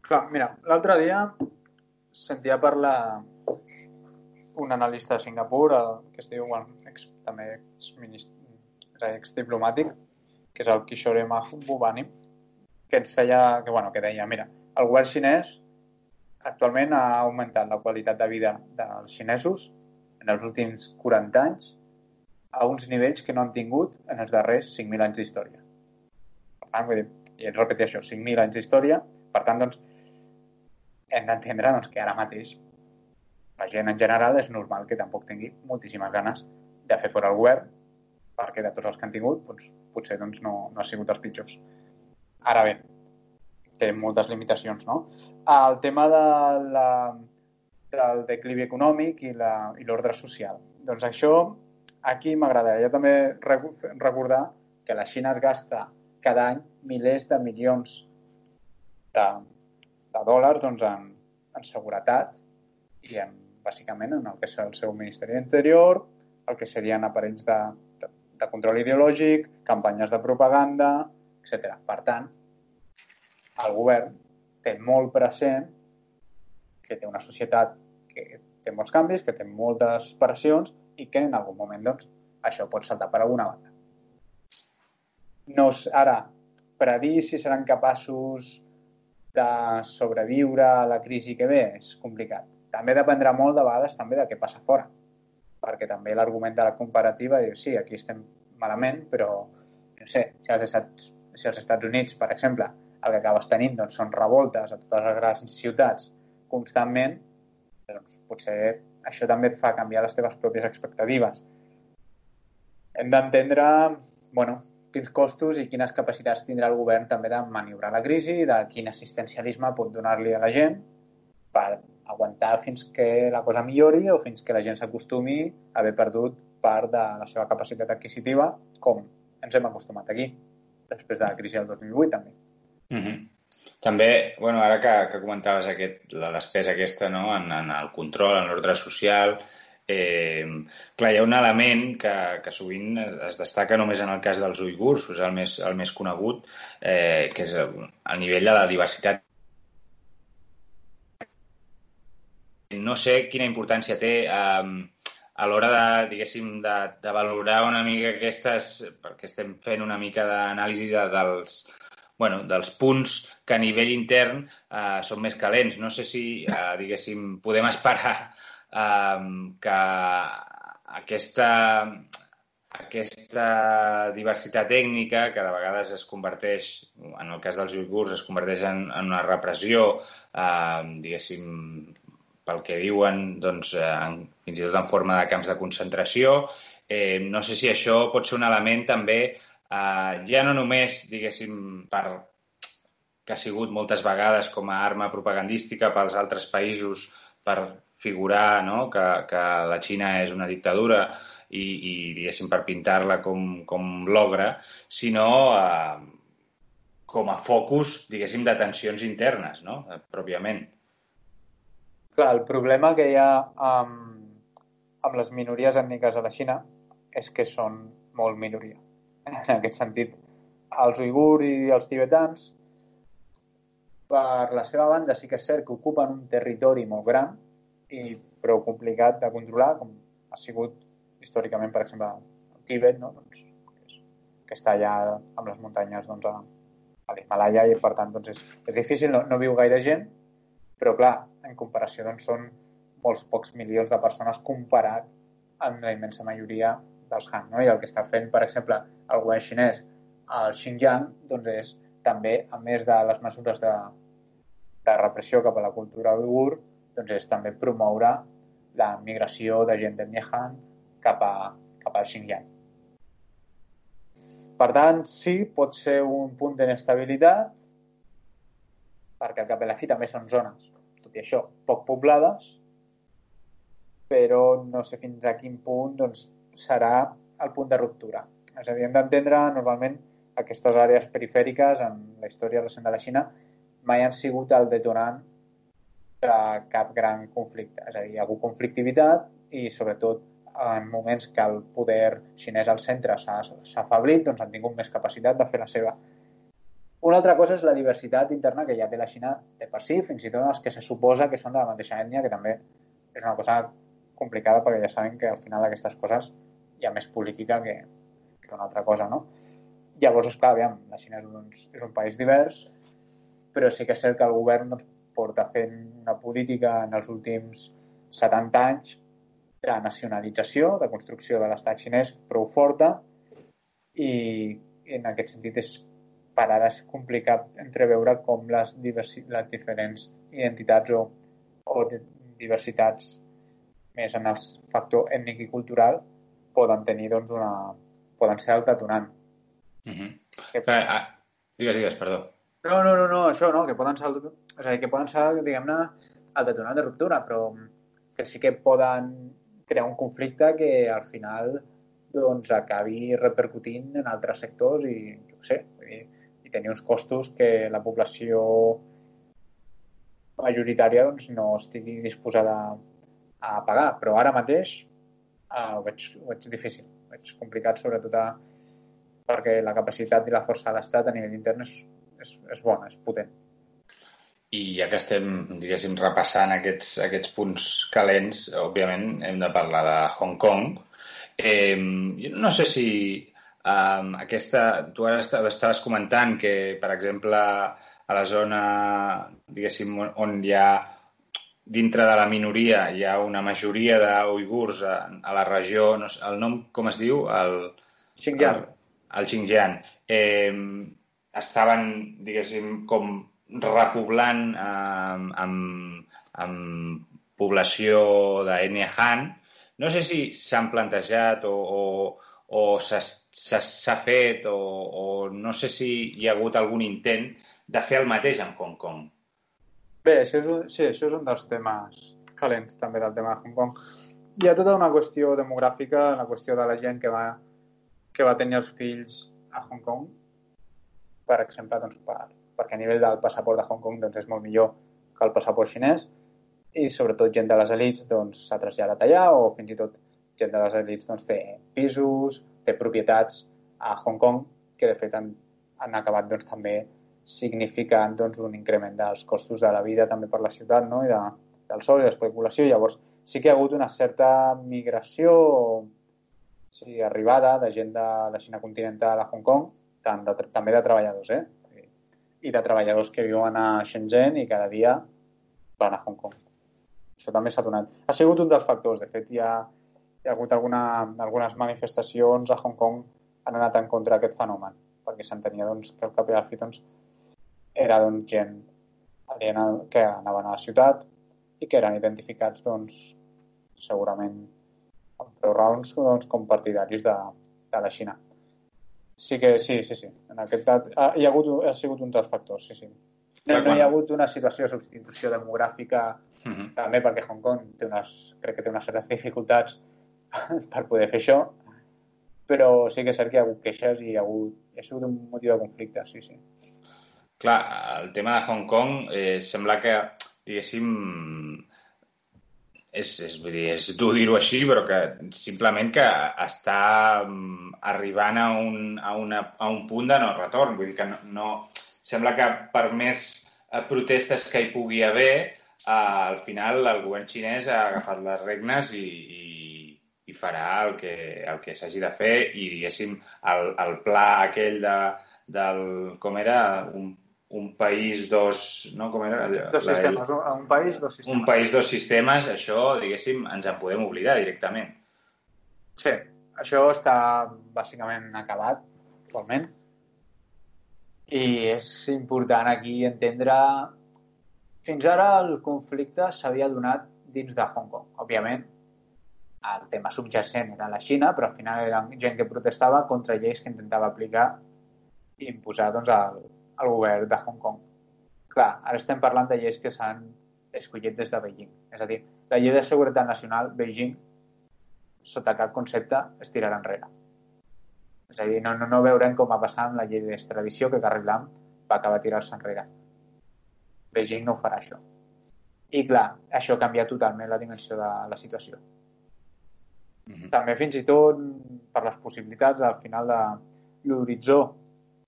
Clar, mira, l'altre dia sentia parlar un analista de Singapur, el, que es diu, bueno, ex, també ex, ex diplomàtic, que és el Kishore Mahbubani, que ens feia, que, bueno, que deia, mira, el govern xinès actualment ha augmentat la qualitat de vida dels xinesos en els últims 40 anys a uns nivells que no han tingut en els darrers 5.000 anys d'història. Per tant, vull dir, i repeteixo, 5.000 anys d'història, per tant, doncs, hem d'entendre doncs, que ara mateix la gent en general és normal que tampoc tingui moltíssimes ganes de fer fora el govern, perquè de tots els que han tingut, doncs, potser doncs, no, no ha sigut els pitjors. Ara bé, té moltes limitacions, no? El tema de la, del declivi econòmic i l'ordre social. Doncs això, aquí m'agradaria també recordar que la Xina es gasta cada any milers de milions de, de dòlars doncs, en, en seguretat i en, bàsicament en el que és el seu Ministeri d'Interior, el que serien aparells de, de, de control ideològic, campanyes de propaganda, etc. Per tant, el govern té molt present que té una societat que té molts canvis, que té moltes pressions i que en algun moment doncs, això pot saltar per alguna banda. No, ara, predir si seran capaços de sobreviure a la crisi que ve és complicat. També dependrà molt de vegades també de què passa fora, perquè també l'argument de la comparativa diu sí, aquí estem malament, però no sé, si els Estats si als Estats Units, per exemple, el que acabes tenint doncs, són revoltes a totes les grans ciutats constantment, doncs potser això també et fa canviar les teves pròpies expectatives. Hem d'entendre bueno, quins costos i quines capacitats tindrà el govern també de maniobrar la crisi, de quin assistencialisme pot donar-li a la gent per aguantar fins que la cosa millori o fins que la gent s'acostumi a haver perdut part de la seva capacitat adquisitiva, com ens hem acostumat aquí, després de la crisi del 2008 també. Mm -hmm. També, bueno, ara que, que comentaves aquest, la despesa aquesta no? en, en el control, en l'ordre social, eh, clar, hi ha un element que, que sovint es destaca només en el cas dels uigurs, és el més, el més conegut, eh, que és el nivell de la diversitat. No sé quina importància té eh, a l'hora de, diguéssim, de, de valorar una mica aquestes, perquè estem fent una mica d'anàlisi de, dels, bueno, dels punts que a nivell intern eh, són més calents. No sé si, eh, diguéssim, podem esperar eh, que aquesta, aquesta diversitat ètnica, que de vegades es converteix, en el cas dels uigurs, es converteix en, en una repressió, eh, diguéssim, pel que diuen, doncs, en, fins i tot en forma de camps de concentració. Eh, no sé si això pot ser un element també Uh, ja no només, diguéssim, per que ha sigut moltes vegades com a arma propagandística pels altres països per figurar no? que, que la Xina és una dictadura i, i diguéssim, per pintar-la com, com l'ogre, sinó uh, com a focus, diguéssim, de tensions internes, no? pròpiament. Clar, el problema que hi ha amb, amb les minories ètniques a la Xina és que són molt minoria en aquest sentit, els uigurs i els tibetans, per la seva banda, sí que és cert que ocupen un territori molt gran i prou complicat de controlar, com ha sigut històricament, per exemple, el Tíbet, no? doncs, que, està allà amb les muntanyes doncs, a, a l'Himalaya i, per tant, doncs és, és difícil, no, no viu gaire gent, però, clar, en comparació, doncs, són molts pocs milions de persones comparat amb la immensa majoria dels Han. No? I el que està fent, per exemple, el govern xinès al Xinjiang doncs és també, a més de les mesures de, de repressió cap a la cultura uigur, doncs és també promoure la migració de gent d'etnia Han cap, a, cap al Xinjiang. Per tant, sí, pot ser un punt d'inestabilitat, perquè al cap i la fi també són zones, tot i això, poc poblades, però no sé fins a quin punt doncs, serà el punt de ruptura. És a dir, hem d'entendre normalment aquestes àrees perifèriques en la història recent de la Xina mai han sigut el detonant de cap gran conflicte. És a dir, hi ha hagut conflictivitat i sobretot en moments que el poder xinès al centre s'ha afablit, doncs han tingut més capacitat de fer la seva. Una altra cosa és la diversitat interna que ja té la Xina de per si, fins i tot els que se suposa que són de la mateixa ètnia, que també és una cosa complicada perquè ja saben que al final d'aquestes coses hi ha més política que, que una altra cosa, no? Llavors, esclar, aviam, la Xina és un, és un país divers, però sí que és cert que el govern doncs, porta fent una política en els últims 70 anys de nacionalització, de construcció de l'estat xinès prou forta i en aquest sentit és per ara és complicat entreveure com les, diversi, les diferents identitats o, o diversitats més en el factor ètnic i cultural poden tenir doncs, una... poden ser el detonant. Mm -hmm. que... ah, digues, digues, perdó. No, no, no, no, això no, que poden ser, el... és a dir, que poden ser, diguem-ne, el detonant de ruptura, però que sí que poden crear un conflicte que al final doncs acabi repercutint en altres sectors i, no sé, i, i tenir uns costos que la població majoritària doncs, no estigui disposada a pagar. Però ara mateix uh, ho, veig, ho veig difícil, ho veig complicat sobretot a, perquè la capacitat i la força de l'Estat a nivell intern és, és, és bona, és potent. I ja que estem, diguéssim, repassant aquests, aquests punts calents, òbviament hem de parlar de Hong Kong. Eh, no sé si eh, aquesta... Tu ara estaves comentant que, per exemple, a la zona, diguéssim, on hi ha dintre de la minoria hi ha una majoria d'uigurs a, a la regió, no sé, el nom com es diu? El, Xinjiang. El, el Xinjiang. Eh, estaven, diguéssim, com repoblant eh, amb, amb població d'ètnia Han. No sé si s'han plantejat o, o, o s'ha fet o, o no sé si hi ha hagut algun intent de fer el mateix amb Hong Kong. Bé, això és un, sí, això és un dels temes calents també del tema de Hong Kong. Hi ha tota una qüestió demogràfica, la qüestió de la gent que va, que va tenir els fills a Hong Kong, per exemple, doncs, per, perquè a nivell del passaport de Hong Kong doncs, és molt millor que el passaport xinès i sobretot gent de les elites doncs, s'ha doncs, traslladat allà o fins i tot gent de les elites doncs, té pisos, té propietats a Hong Kong que de fet han, han acabat doncs, també significant doncs, un increment dels costos de la vida també per la ciutat no? i de, del sol i l'especulació. Llavors sí que hi ha hagut una certa migració o sigui, arribada de gent de la Xina continental a Hong Kong, tant de, també de treballadors, eh? i de treballadors que viuen a Shenzhen i cada dia van a Hong Kong. Això també s'ha donat. Ha sigut un dels factors. De fet, hi ha, hi ha hagut alguna, algunes manifestacions a Hong Kong han anat en contra d'aquest fenomen, perquè s'entenia doncs, que el cap i al fi doncs, era doncs, gent aliena que anaven a la ciutat i que eren identificats doncs, segurament amb prou raons doncs, com partidaris de, de la Xina. Sí que sí, sí, sí. En aquest, ha, hi ha, hagut, ha sigut un dels factors, sí, sí. No, no hi ha hagut una situació de substitució demogràfica uh -huh. també perquè Hong Kong té unes, crec que té unes certes dificultats per poder fer això, però sí que és cert que hi ha hagut queixes i ha, hagut, ha sigut un motiu de conflicte, sí, sí. Clar, el tema de Hong Kong eh, sembla que, diguéssim, és, és, vull dir, és dur dir-ho així, però que simplement que està mm, arribant a un, a, una, a un punt de no retorn. Vull dir que no, no sembla que per més eh, protestes que hi pugui haver, eh, al final el govern xinès ha agafat les regnes i, i farà el que, el que s'hagi de fer i, diguéssim, el, el pla aquell de, del, com era, un un país, dos... No, com era? Dos la, sistemes, un país, dos sistemes. Un país, dos sistemes, això, diguéssim, ens en podem oblidar directament. Sí, això està bàsicament acabat actualment. I és important aquí entendre... Fins ara el conflicte s'havia donat dins de Hong Kong. Òbviament, el tema subjacent era la Xina, però al final era gent que protestava contra lleis que intentava aplicar i imposar doncs, el, el govern de Hong Kong. Clar, ara estem parlant de lleis que s'han escollit des de Beijing. És a dir, la llei de seguretat nacional, Beijing, sota cap concepte, es tirarà enrere. És a dir, no, no, no veurem com va passar amb la llei d'extradició que Carrie Lam va acabar tirant-se enrere. Beijing no farà això. I clar, això canvia totalment la dimensió de la situació. Mm -hmm. També fins i tot per les possibilitats al final de l'horitzó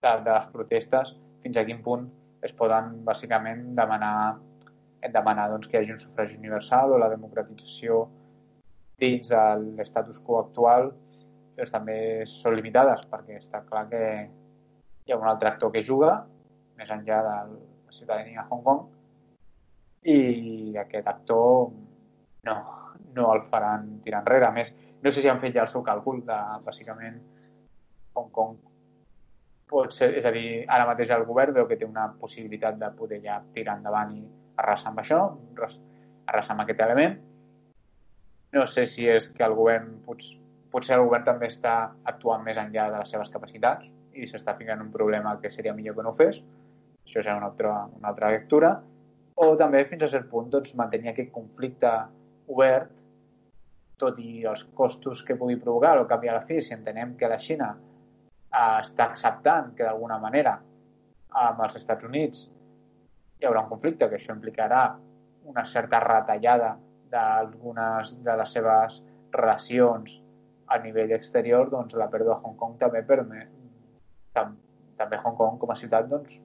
de, de les protestes fins a quin punt es poden bàsicament demanar demanar doncs, que hi hagi un sufragi universal o la democratització dins de l'estatus quo actual doncs, també són limitades perquè està clar que hi ha un altre actor que juga més enllà de la ciutadania a Hong Kong i aquest actor no, no el faran tirar enrere. A més, no sé si han fet ja el seu càlcul de, bàsicament, Hong Kong pot ser, és a dir, ara mateix el govern veu que té una possibilitat de poder ja tirar endavant i arrasar amb això, arrasar amb aquest element. No sé si és que el govern, potser, potser el govern també està actuant més enllà de les seves capacitats i s'està ficant un problema que seria millor que no ho fes. Això serà una altra, una altra lectura. O també, fins a cert punt, doncs, mantenir aquest conflicte obert tot i els costos que pugui provocar, o canvi a la fi, si entenem que la Xina eh, està acceptant que d'alguna manera amb els Estats Units hi haurà un conflicte, que això implicarà una certa retallada d'algunes de les seves relacions a nivell exterior, doncs la pèrdua de Hong Kong també permet tam, també Hong Kong com a ciutat doncs,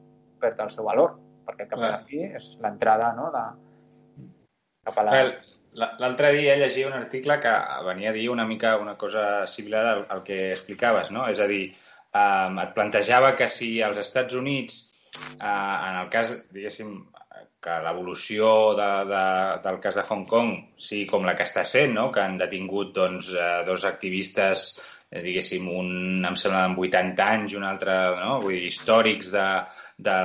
perd el seu valor, perquè cap a la fi és l'entrada no, de, cap a la... L'altre dia llegia un article que venia a dir una mica una cosa similar al, al que explicaves, no? És a dir, um, et plantejava que si als Estats Units, uh, en el cas, diguéssim, que l'evolució de, de, del cas de Hong Kong sigui com la que està sent, no? que han detingut doncs, uh, dos activistes, eh, diguéssim, un em sembla amb 80 anys i un altre, no? Vull dir, històrics de, de,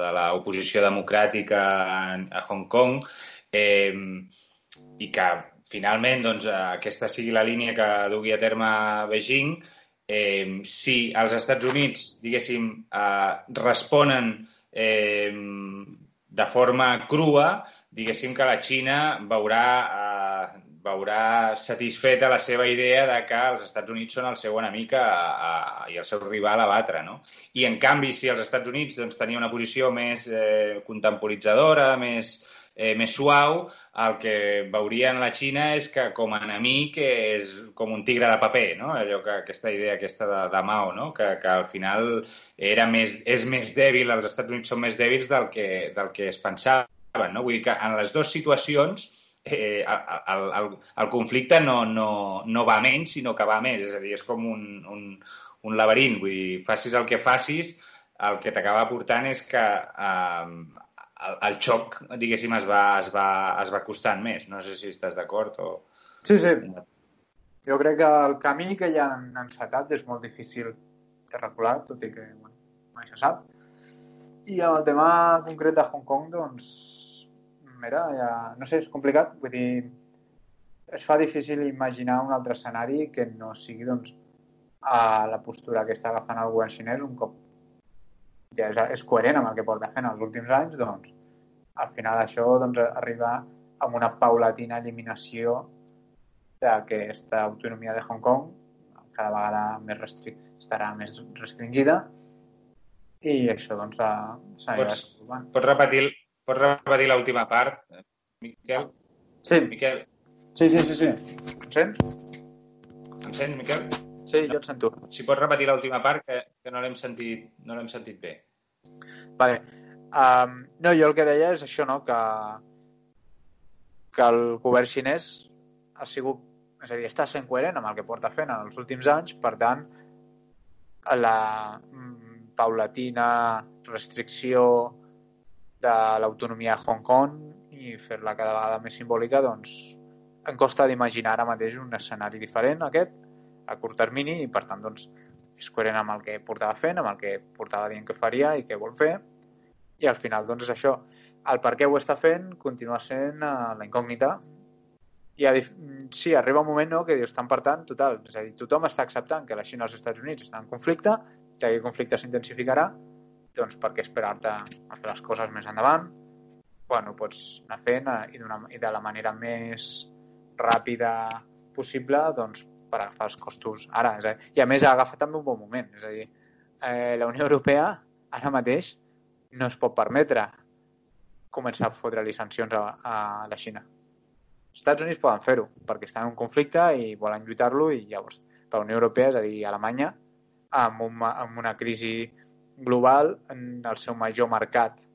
de l'oposició democràtica a, a Hong Kong, eh, i que finalment doncs, aquesta sigui la línia que dugui a terme Beijing, eh, si els Estats Units, diguéssim, eh, responen eh, de forma crua, diguéssim que la Xina veurà, eh, veurà satisfeta la seva idea de que els Estats Units són el seu enemic a, a, i el seu rival a batre, no? I, en canvi, si els Estats Units doncs, tenia una posició més eh, contemporitzadora, més, eh, més suau, el que veurien la Xina és que com a enemic és com un tigre de paper, no? Allò que, aquesta idea aquesta de, de Mao, no? Que, que al final era més, és més dèbil, els Estats Units són més dèbils del que, del que es pensaven, no? Vull dir que en les dues situacions eh, el, el, el conflicte no, no, no va menys, sinó que va més. És a dir, és com un, un, un laberint. Vull dir, facis el que facis, el que t'acaba portant és que eh, el, el xoc, diguéssim, es va, es, va, es va costant més. No sé si estàs d'acord o... Sí, sí. Jo crec que el camí que ja han encetat és molt difícil de recular, tot i que bueno, mai sap. I amb el tema concret de Hong Kong, doncs, mira, ja, no sé, és complicat. Vull dir, es fa difícil imaginar un altre escenari que no sigui, doncs, a la postura que està agafant el govern xinès un cop ja és, és coherent amb el que porta fent els últims anys, doncs al final això doncs, arriba amb una paulatina eliminació d'aquesta autonomia de Hong Kong cada vegada més restri estarà més restringida i això doncs s'anirà pots, pots repetir, pots repetir l'última part, Miquel? Sí. Miquel? Sí, sí, sí, sí. Em sents? Em sents, Miquel? Sí, jo et sento. Si pots repetir l'última part, que, que no l'hem sentit, no l'hem sentit bé. Vale. Um, no, jo el que deia és això, no?, que, que el govern xinès ha sigut, és a dir, està sent coherent amb el que porta fent en els últims anys, per tant, la mm, paulatina restricció de l'autonomia de Hong Kong i fer-la cada vegada més simbòlica, doncs em costa d'imaginar ara mateix un escenari diferent, aquest, a curt termini, i per tant, doncs, és coherent amb el que portava fent, amb el que portava dient que faria i què vol fer, i al final, doncs, és això. El per què ho està fent continua sent uh, la incògnita i a, sí, arriba un moment no, que dius, tant per tant, total, és a dir, tothom està acceptant que la Xina i els Estats Units estan en conflicte, que aquest conflicte s'intensificarà, doncs per què esperar-te a fer les coses més endavant? Bueno, pots anar fent uh, i, i de la manera més ràpida possible, doncs per agafar els costos ara. És a dir, I a més ha agafat també un bon moment. És a dir, eh, la Unió Europea ara mateix no es pot permetre començar a fotre-li sancions a, a la Xina. Els Estats Units poden fer-ho perquè estan en un conflicte i volen lluitar-lo i llavors la Unió Europea, és a dir, Alemanya, amb, un, amb una crisi global en el seu major mercat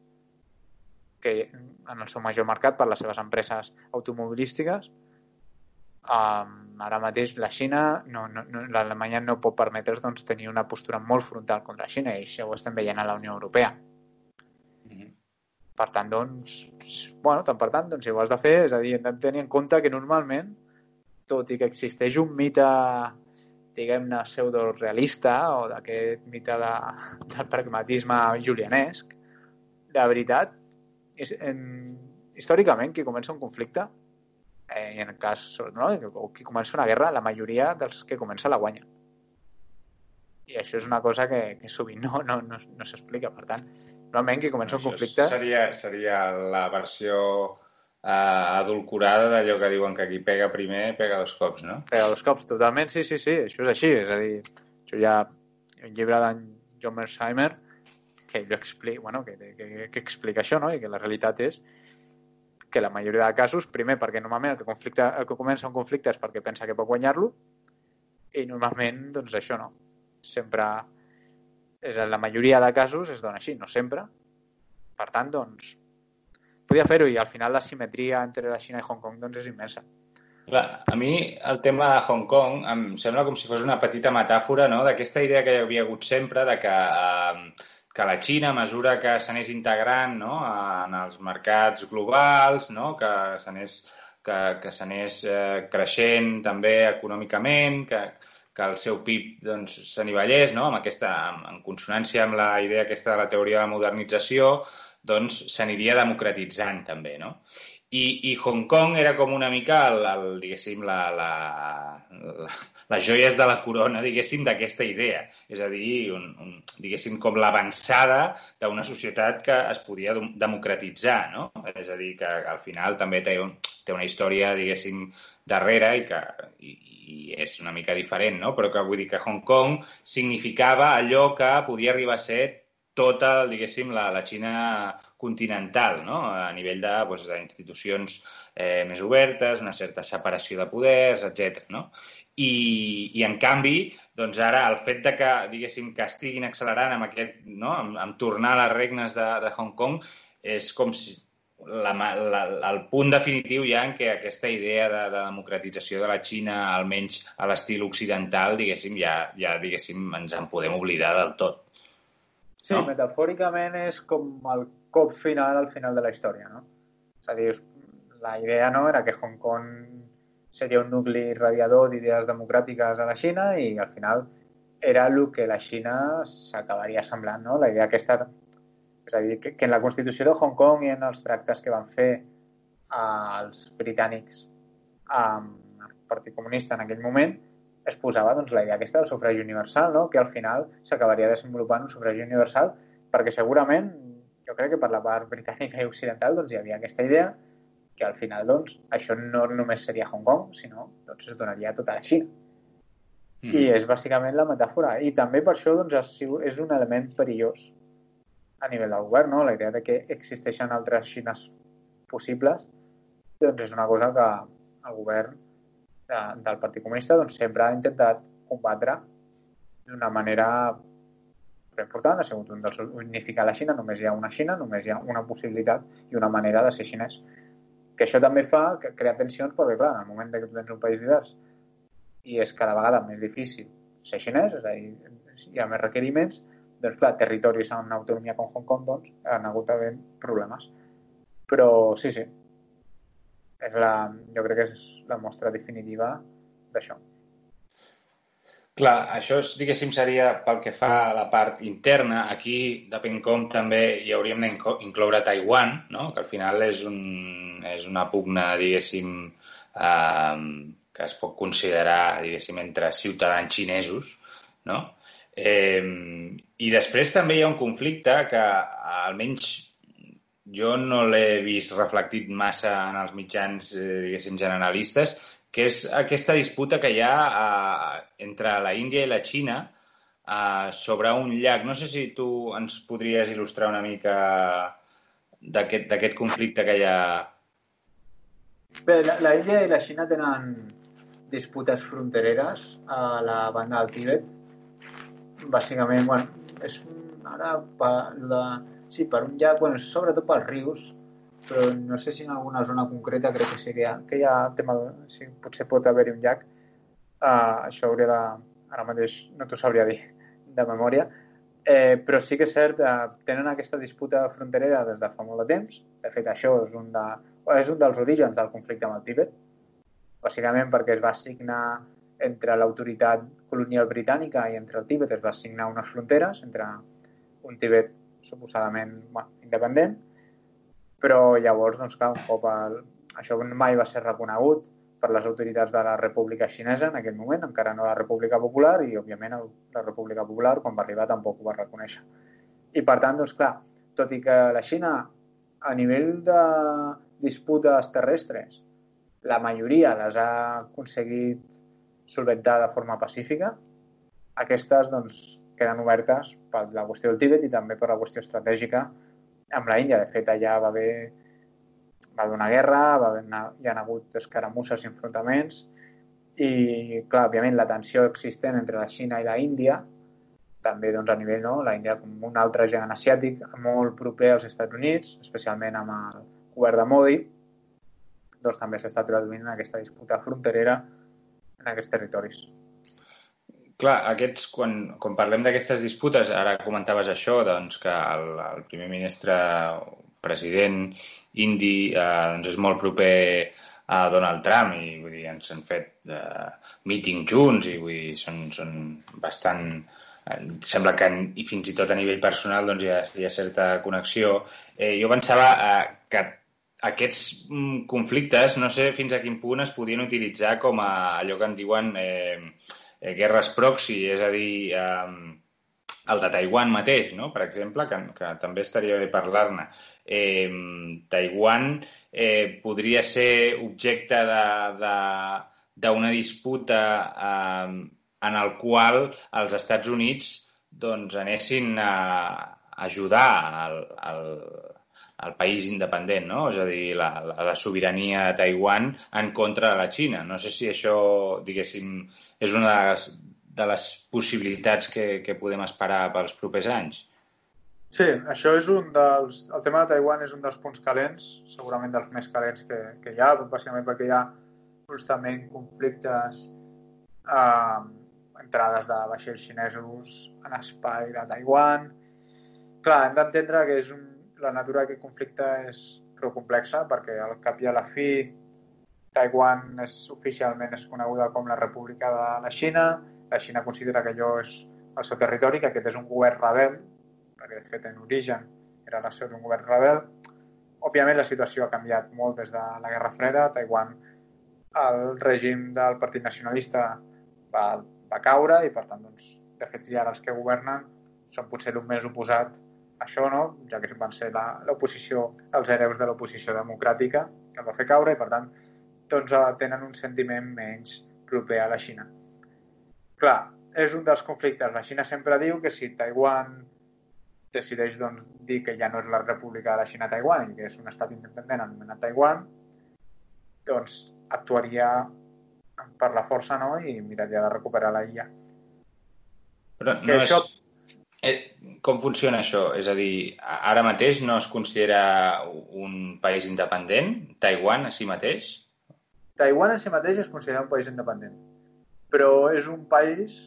que en el seu major mercat per les seves empreses automobilístiques um, ara mateix la Xina, no, no, no, l'Alemanya no pot permetre's doncs, tenir una postura molt frontal contra la Xina i això ho estem veient a la Unió Europea. Per tant, doncs, bueno, tant per tant, doncs, si ho has de fer, és a dir, hem de tenir en compte que normalment, tot i que existeix un mite diguem-ne, pseudo-realista o d'aquest mite de, del pragmatisme julianesc, la veritat, és, en, històricament, qui comença un conflicte eh, en el cas no, o qui comença una guerra, la majoria dels que comença la guanya. I això és una cosa que, que sovint no, no, no, no s'explica. Per tant, normalment qui comença un conflicte... Seria, seria la versió eh, adulcorada d'allò que diuen que qui pega primer pega dos cops, no? Pega dos cops, totalment, sí, sí, sí, això és així. És a dir, això ja un llibre d'en John Mersheimer que ell explica, bueno, que, que, que explica això, no? I que la realitat és que la majoria de casos, primer perquè normalment el que, conflicte, el que comença un conflicte és perquè pensa que pot guanyar-lo i normalment, doncs això no. Sempre, en la majoria de casos es dona així, no sempre. Per tant, doncs, podia fer-ho i al final la simetria entre la Xina i Hong Kong doncs, és immensa. Clar, a mi el tema de Hong Kong em sembla com si fos una petita metàfora no? d'aquesta idea que hi havia hagut sempre de que eh, que la Xina, a mesura que s'anés integrant no, en els mercats globals, no, que s'anés que, que s'anés eh, creixent també econòmicament, que, que el seu PIB doncs, no? amb aquesta, en consonància amb la idea aquesta de la teoria de la modernització, doncs s'aniria democratitzant també. No? i, i Hong Kong era com una mica, el, el, diguéssim, la, la, la, les joies de la corona, diguéssim, d'aquesta idea. És a dir, un, un, diguéssim, com l'avançada d'una societat que es podia democratitzar, no? És a dir, que al final també té, un, té una història, diguéssim, darrere i que i, i és una mica diferent, no? Però que vull dir que Hong Kong significava allò que podia arribar a ser tota, diguéssim, la, la Xina continental, no? a nivell de, doncs, d'institucions eh, més obertes, una certa separació de poders, etc. No? I, I, en canvi, doncs ara el fet de que, diguéssim, que estiguin accelerant amb aquest, no? amb, amb tornar a les regnes de, de Hong Kong, és com si la, la, el punt definitiu ja en què aquesta idea de, de democratització de la Xina, almenys a l'estil occidental, diguéssim, ja, ja diguéssim, ens en podem oblidar del tot. Sí, no? metafòricament és com el cop final al final de la història, no? És a dir, la idea no era que Hong Kong seria un nucli radiador d'idees democràtiques a la Xina i al final era el que la Xina s'acabaria semblant, no? La idea aquesta... És a dir, que, que en la Constitució de Hong Kong i en els tractes que van fer els britànics amb el Partit Comunista en aquell moment, es posava doncs, la idea aquesta del sufragi universal, no? que al final s'acabaria desenvolupant un sufragi universal perquè segurament, jo crec que per la part britànica i occidental doncs, hi havia aquesta idea que al final doncs, això no només seria Hong Kong, sinó doncs, es donaria a tota la Xina. Mm. I és bàsicament la metàfora. I també per això doncs, és un element perillós a nivell del govern, no? la idea de que existeixen altres Xines possibles doncs és una cosa que el govern de, del Partit Comunista doncs, sempre ha intentat combatre d'una manera important, ha sigut un dels unificar la Xina, només hi ha una Xina, només hi ha una possibilitat i una manera de ser xinès. Que això també fa que crea tensions perquè, clar, en el moment que tu tens un país divers i és cada vegada més difícil ser xinès, és a dir, hi ha més requeriments, doncs, clar, territoris una autonomia com Hong Kong, doncs, han hagut d'haver problemes. Però sí, sí, és la, jo crec que és la mostra definitiva d'això. Clar, això és, diguéssim, seria pel que fa a la part interna. Aquí, depèn com, també hi hauríem d'incloure Taiwan, no? que al final és, un, és una pugna, diguéssim, eh, que es pot considerar, diguéssim, entre ciutadans xinesos, no? Eh, I després també hi ha un conflicte que, almenys jo no l'he vist reflectit massa en els mitjans, eh, diguéssim, generalistes, que és aquesta disputa que hi ha eh, entre la Índia i la Xina eh, sobre un llac. No sé si tu ens podries il·lustrar una mica d'aquest conflicte que hi ha. Bé, la, la Índia i la Xina tenen disputes frontereres a la banda del Tíbet. Bàsicament, bueno, és ara la, Sí, per un llac, bueno, sobretot pels rius, però no sé si en alguna zona concreta crec que sí que hi ha, que hi ha tema sí, potser pot haver-hi un llac. Uh, això hauria de... Ara mateix no t'ho sabria dir de memòria. Eh, però sí que és cert, eh, tenen aquesta disputa fronterera des de fa molt de temps. De fet, això és un, de, és un dels orígens del conflicte amb el Tíbet, bàsicament perquè es va signar entre l'autoritat colonial britànica i entre el Tíbet es va signar unes fronteres entre un Tíbet suposadament bueno, independent, però llavors, doncs clar, un cop el... això mai va ser reconegut per les autoritats de la República Xinesa en aquell moment, encara no la República Popular, i òbviament el, la República Popular, quan va arribar, tampoc ho va reconèixer. I per tant, doncs clar, tot i que la Xina, a nivell de disputes terrestres, la majoria les ha aconseguit solventar de forma pacífica, aquestes doncs, queden obertes per la qüestió del Tíbet i també per la qüestió estratègica amb la Índia. De fet, allà va haver, va haver una guerra, va haver, hi ha hagut escaramusses i enfrontaments i, clar, òbviament, la tensió existent entre la Xina i la Índia també doncs, a nivell, no? la Índia com un altre gegant asiàtic molt proper als Estats Units, especialment amb el govern de Modi, doncs també s'està traduint en aquesta disputa fronterera en aquests territoris. Clar, aquests, quan, quan parlem d'aquestes disputes, ara comentaves això, doncs, que el, el primer ministre, president indi, eh, doncs és molt proper a Donald Trump i vull dir, ens han fet eh, meeting junts i vull dir, són, són bastant... Eh, sembla que i fins i tot a nivell personal doncs, hi, ha, hi ha certa connexió. Eh, jo pensava eh, que aquests mm, conflictes no sé fins a quin punt es podien utilitzar com a allò que en diuen eh, eh, guerres proxy, és a dir, eh, el de Taiwan mateix, no? per exemple, que, que també estaria bé parlar-ne. Eh, Taiwan eh, podria ser objecte d'una disputa eh, en el qual els Estats Units doncs, anessin a ajudar el, el, el país independent, no? És a dir, la, la, la sobirania de Taiwan en contra de la Xina. No sé si això, diguéssim, és una de les, de les possibilitats que, que podem esperar pels propers anys. Sí, això és un dels... El tema de Taiwan és un dels punts calents, segurament dels més calents que, que hi ha, bàsicament perquè hi ha constantment conflictes eh, entrades de vaixells xinesos en espai de Taiwan. Clar, hem d'entendre que és un, la natura d'aquest conflicte és prou complexa perquè al cap i a la fi Taiwan és, oficialment és coneguda com la República de la Xina. La Xina considera que allò és el seu territori, que aquest és un govern rebel, perquè de fet en origen era la seu d'un govern rebel. Òbviament la situació ha canviat molt des de la Guerra Freda. Taiwan, el règim del Partit Nacionalista va, va caure i per tant, doncs, de fet, ja ara els que governen són potser el més oposat això, no? ja que van ser l'oposició, els hereus de l'oposició democràtica, que el va fer caure i, per tant, doncs, eh, tenen un sentiment menys proper a la Xina. Clar, és un dels conflictes. La Xina sempre diu que si Taiwan decideix doncs, dir que ja no és la República de la Xina Taiwan i que és un estat independent anomenat Taiwan, doncs actuaria per la força no? i miraria de recuperar la illa. Però no que és... això Eh, com funciona això? És a dir, ara mateix no es considera un país independent? Taiwan a si mateix? Taiwan a si mateix es considera un país independent, però és un país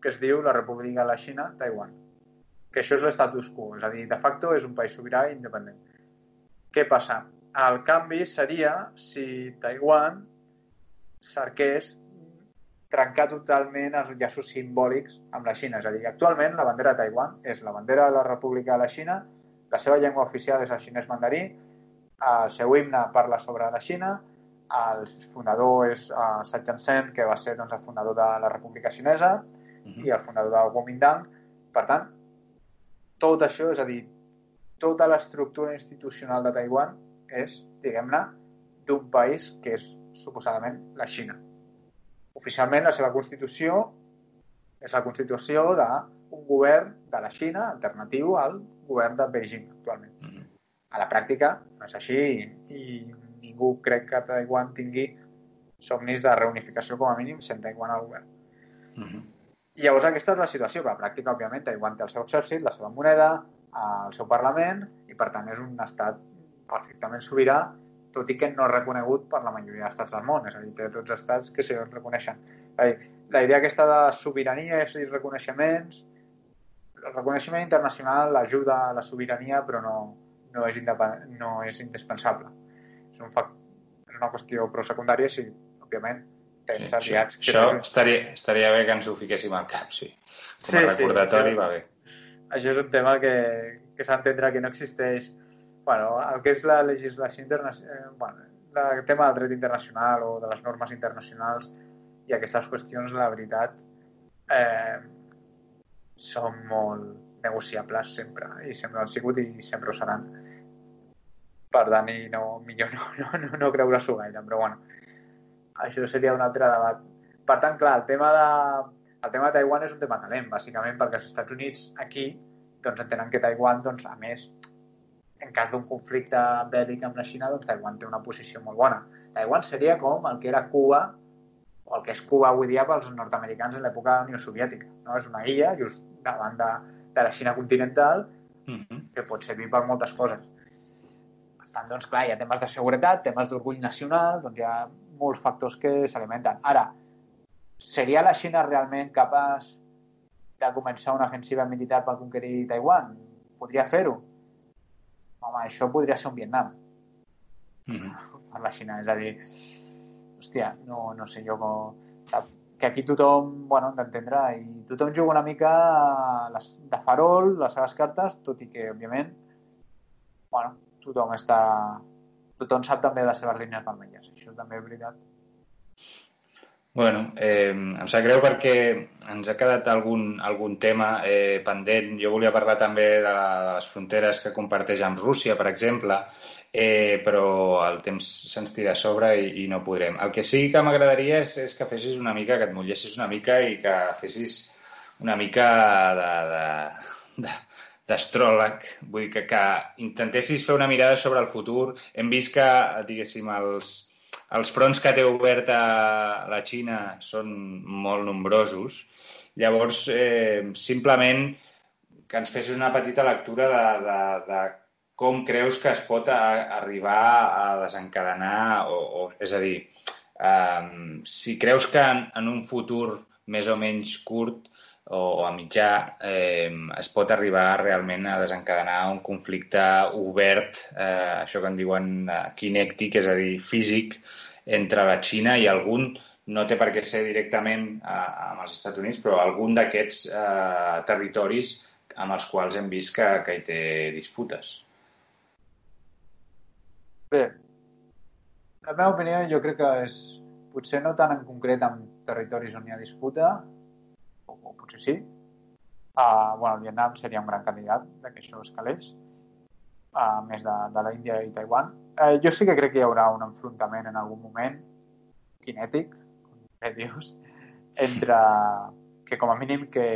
que es diu la República de la Xina, Taiwan. Que això és l'estatus quo, és a dir, de facto és un país sobirà i independent. Què passa? El canvi seria si Taiwan cerqués trencar totalment els llaços simbòlics amb la Xina. És a dir, actualment la bandera de Taiwan és la bandera de la República de la Xina, la seva llengua oficial és el xinès mandarí, el seu himne parla sobre la Xina, el fundador és uh, Sat Sen, que va ser doncs, el fundador de la República Xinesa, uh -huh. i el fundador del Kuomintang. Per tant, tot això, és a dir, tota l'estructura institucional de Taiwan és, diguem-ne, d'un país que és suposadament la Xina oficialment la seva constitució és la constitució d'un govern de la Xina alternatiu al govern de Beijing actualment. Mm -hmm. A la pràctica no és així i ningú crec que Taiwan tingui somnis de reunificació com a mínim sent Taiwan al govern. Mm -hmm. I llavors aquesta és la situació, que a la pràctica, òbviament, Taiwan té el seu exèrcit, la seva moneda, el seu Parlament, i per tant és un estat perfectament sobirà tot i que no reconegut per la majoria d'estats del món, és a dir, té tots els estats que se reconeixen. La, la idea aquesta de sobirania i reconeixements, el reconeixement internacional ajuda a la sobirania, però no, no, és, no és indispensable. És, un fact, és una qüestió prou secundària si, òbviament, tens sí, aliats... Això, això estaria, estaria bé que ens ho fiquéssim al cap, sí. Com a sí, recordatori sí, va bé. Això és un tema que, que s'ha d'entendre que no existeix bueno, el que és la legislació internacional, eh, bueno, el tema del dret internacional o de les normes internacionals i aquestes qüestions, la veritat, eh, són molt negociables sempre i sempre han sigut i sempre ho seran. Per tant, no, millor no, no, no, no creure-s'ho gaire, però bueno, això seria un altre debat. Per tant, clar, el tema de, el tema de Taiwan és un tema calent, bàsicament perquè els Estats Units aquí doncs entenen que Taiwan, doncs, a més, en cas d'un conflicte bèl·lic amb la Xina, doncs Taiwan té una posició molt bona. Taiwan seria com el que era Cuba o el que és Cuba avui dia pels nord-americans en l'època de la Unió Soviètica. No? És una illa just davant de, de la Xina continental mm -hmm. que pot servir per moltes coses. Per tant, doncs, clar, hi ha temes de seguretat, temes d'orgull nacional, doncs hi ha molts factors que s'alimenten. Ara, seria la Xina realment capaç de començar una ofensiva militar per conquerir Taiwan? Podria fer-ho? Home, això podria ser un Vietnam. Mm -hmm. Per la Xina, és a dir, hòstia, no, no sé jo com... Que aquí tothom, bueno, d'entendre, i tothom juga una mica les, de farol, les seves cartes, tot i que, òbviament, bueno, tothom està tothom sap també les seves línies vermelles. Això també és veritat. Bueno, eh, em sap greu perquè ens ha quedat algun, algun tema eh, pendent. Jo volia parlar també de, de les fronteres que comparteix amb Rússia, per exemple, eh, però el temps se'ns tira a sobre i, i no podrem. El que sí que m'agradaria és, és que fessis una mica, que et mullessis una mica i que fessis una mica de, de, d'astròleg, vull dir que, que intentessis fer una mirada sobre el futur. Hem vist que, diguéssim, els, els fronts que té oberta la Xina són molt nombrosos. Llavors, eh, simplement que ens fessis una petita lectura de, de, de com creus que es pot a, arribar a desencadenar, o, o és a dir, eh, si creus que en, en un futur més o menys curt o a mitjà eh, es pot arribar realment a desencadenar un conflicte obert, eh, això que en diuen eh, kinèctic, és a dir, físic, entre la Xina i algun, no té per què ser directament eh, amb els Estats Units, però algun d'aquests eh, territoris amb els quals hem vist que, que hi té disputes. Bé, la meva opinió jo crec que és potser no tant en concret amb territoris on hi ha disputa, o potser sí. Uh, bueno, el Vietnam seria un gran candidat de que això escalés, uh, més de, de la Índia i Taiwan. Uh, jo sí que crec que hi haurà un enfrontament en algun moment kinètic, com dius, entre que com a mínim que,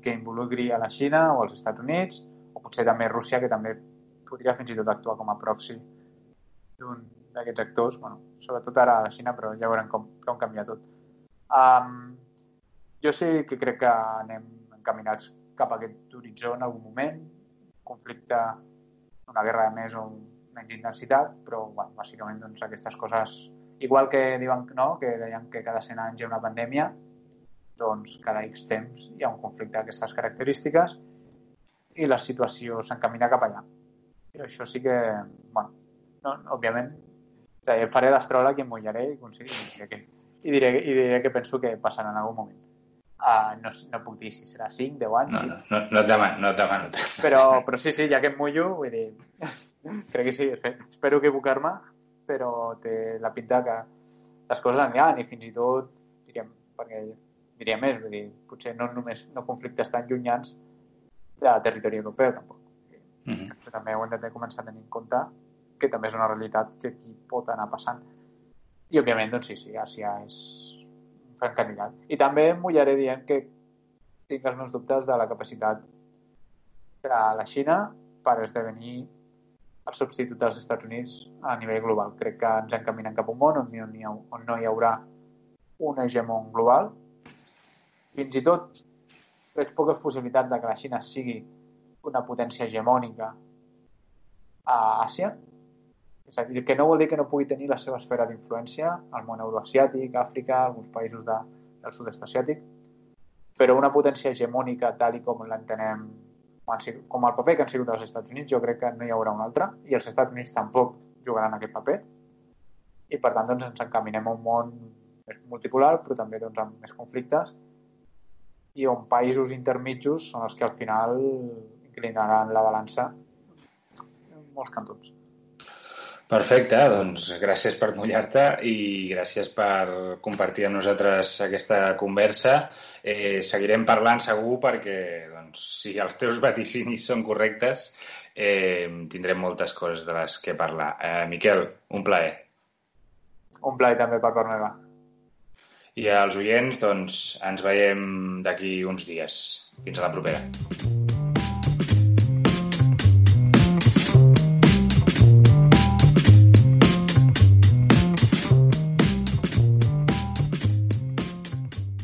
que involucri a la Xina o als Estats Units, o potser també Rússia, que també podria fins i tot actuar com a proxy d'un d'aquests actors, bueno, sobretot ara a la Xina, però ja veurem com, com canvia tot. Um, jo sí que crec que anem encaminats cap a aquest horitzó en algun moment, conflicte, una guerra de més o menys intensitat, però bueno, bàsicament doncs, aquestes coses, igual que diuen no, que deien que cada 100 anys hi ha una pandèmia, doncs cada X temps hi ha un conflicte d'aquestes característiques i la situació s'encamina cap allà. I això sí que, bueno, no, òbviament, o sigui, faré d'astròleg i em mullaré i, i, diré, i diré que penso que passarà en algun moment. Uh, no, no puc dir si serà 5, 10 anys. No, no, no, no et demano, no et demano. Però, però sí, sí, ja que em mullo, vull dir, crec que sí, espero equivocar-me, però té la pinta que les coses aniran i fins i tot, diríem, perquè diria més, vull dir, potser no només no conflictes tan llunyans de territori europeu, tampoc. Mm -hmm. També ho hem de començar a tenir en compte que també és una realitat que aquí pot anar passant. I, òbviament, doncs sí, sí, Àsia és fent candidat. I també em mullaré dient que tinc els meus dubtes de la capacitat de la Xina per esdevenir el substitut dels Estats Units a nivell global. Crec que ens encaminen cap a un món on, on, hi ha, on no hi haurà un hegemon global. Fins i tot veig poques possibilitats de que la Xina sigui una potència hegemònica a Àsia, és a dir, que no vol dir que no pugui tenir la seva esfera d'influència al món euroasiàtic, Àfrica, alguns països de, del sud-est asiàtic, però una potència hegemònica tal i com l'entenem com el paper que han sigut els Estats Units, jo crec que no hi haurà un altre, i els Estats Units tampoc jugaran aquest paper, i per tant doncs, ens encaminem a un món més multipolar, però també doncs, amb més conflictes, i on països intermitjos són els que al final inclinaran la balança en molts cantons. Perfecte, doncs gràcies per mullar-te i gràcies per compartir amb nosaltres aquesta conversa. Eh, seguirem parlant segur perquè doncs, si els teus vaticinis són correctes eh, tindrem moltes coses de les que parlar. Eh, Miquel, un plaer. Un plaer també per part meva. I als oients, doncs, ens veiem d'aquí uns dies. Fins a la propera.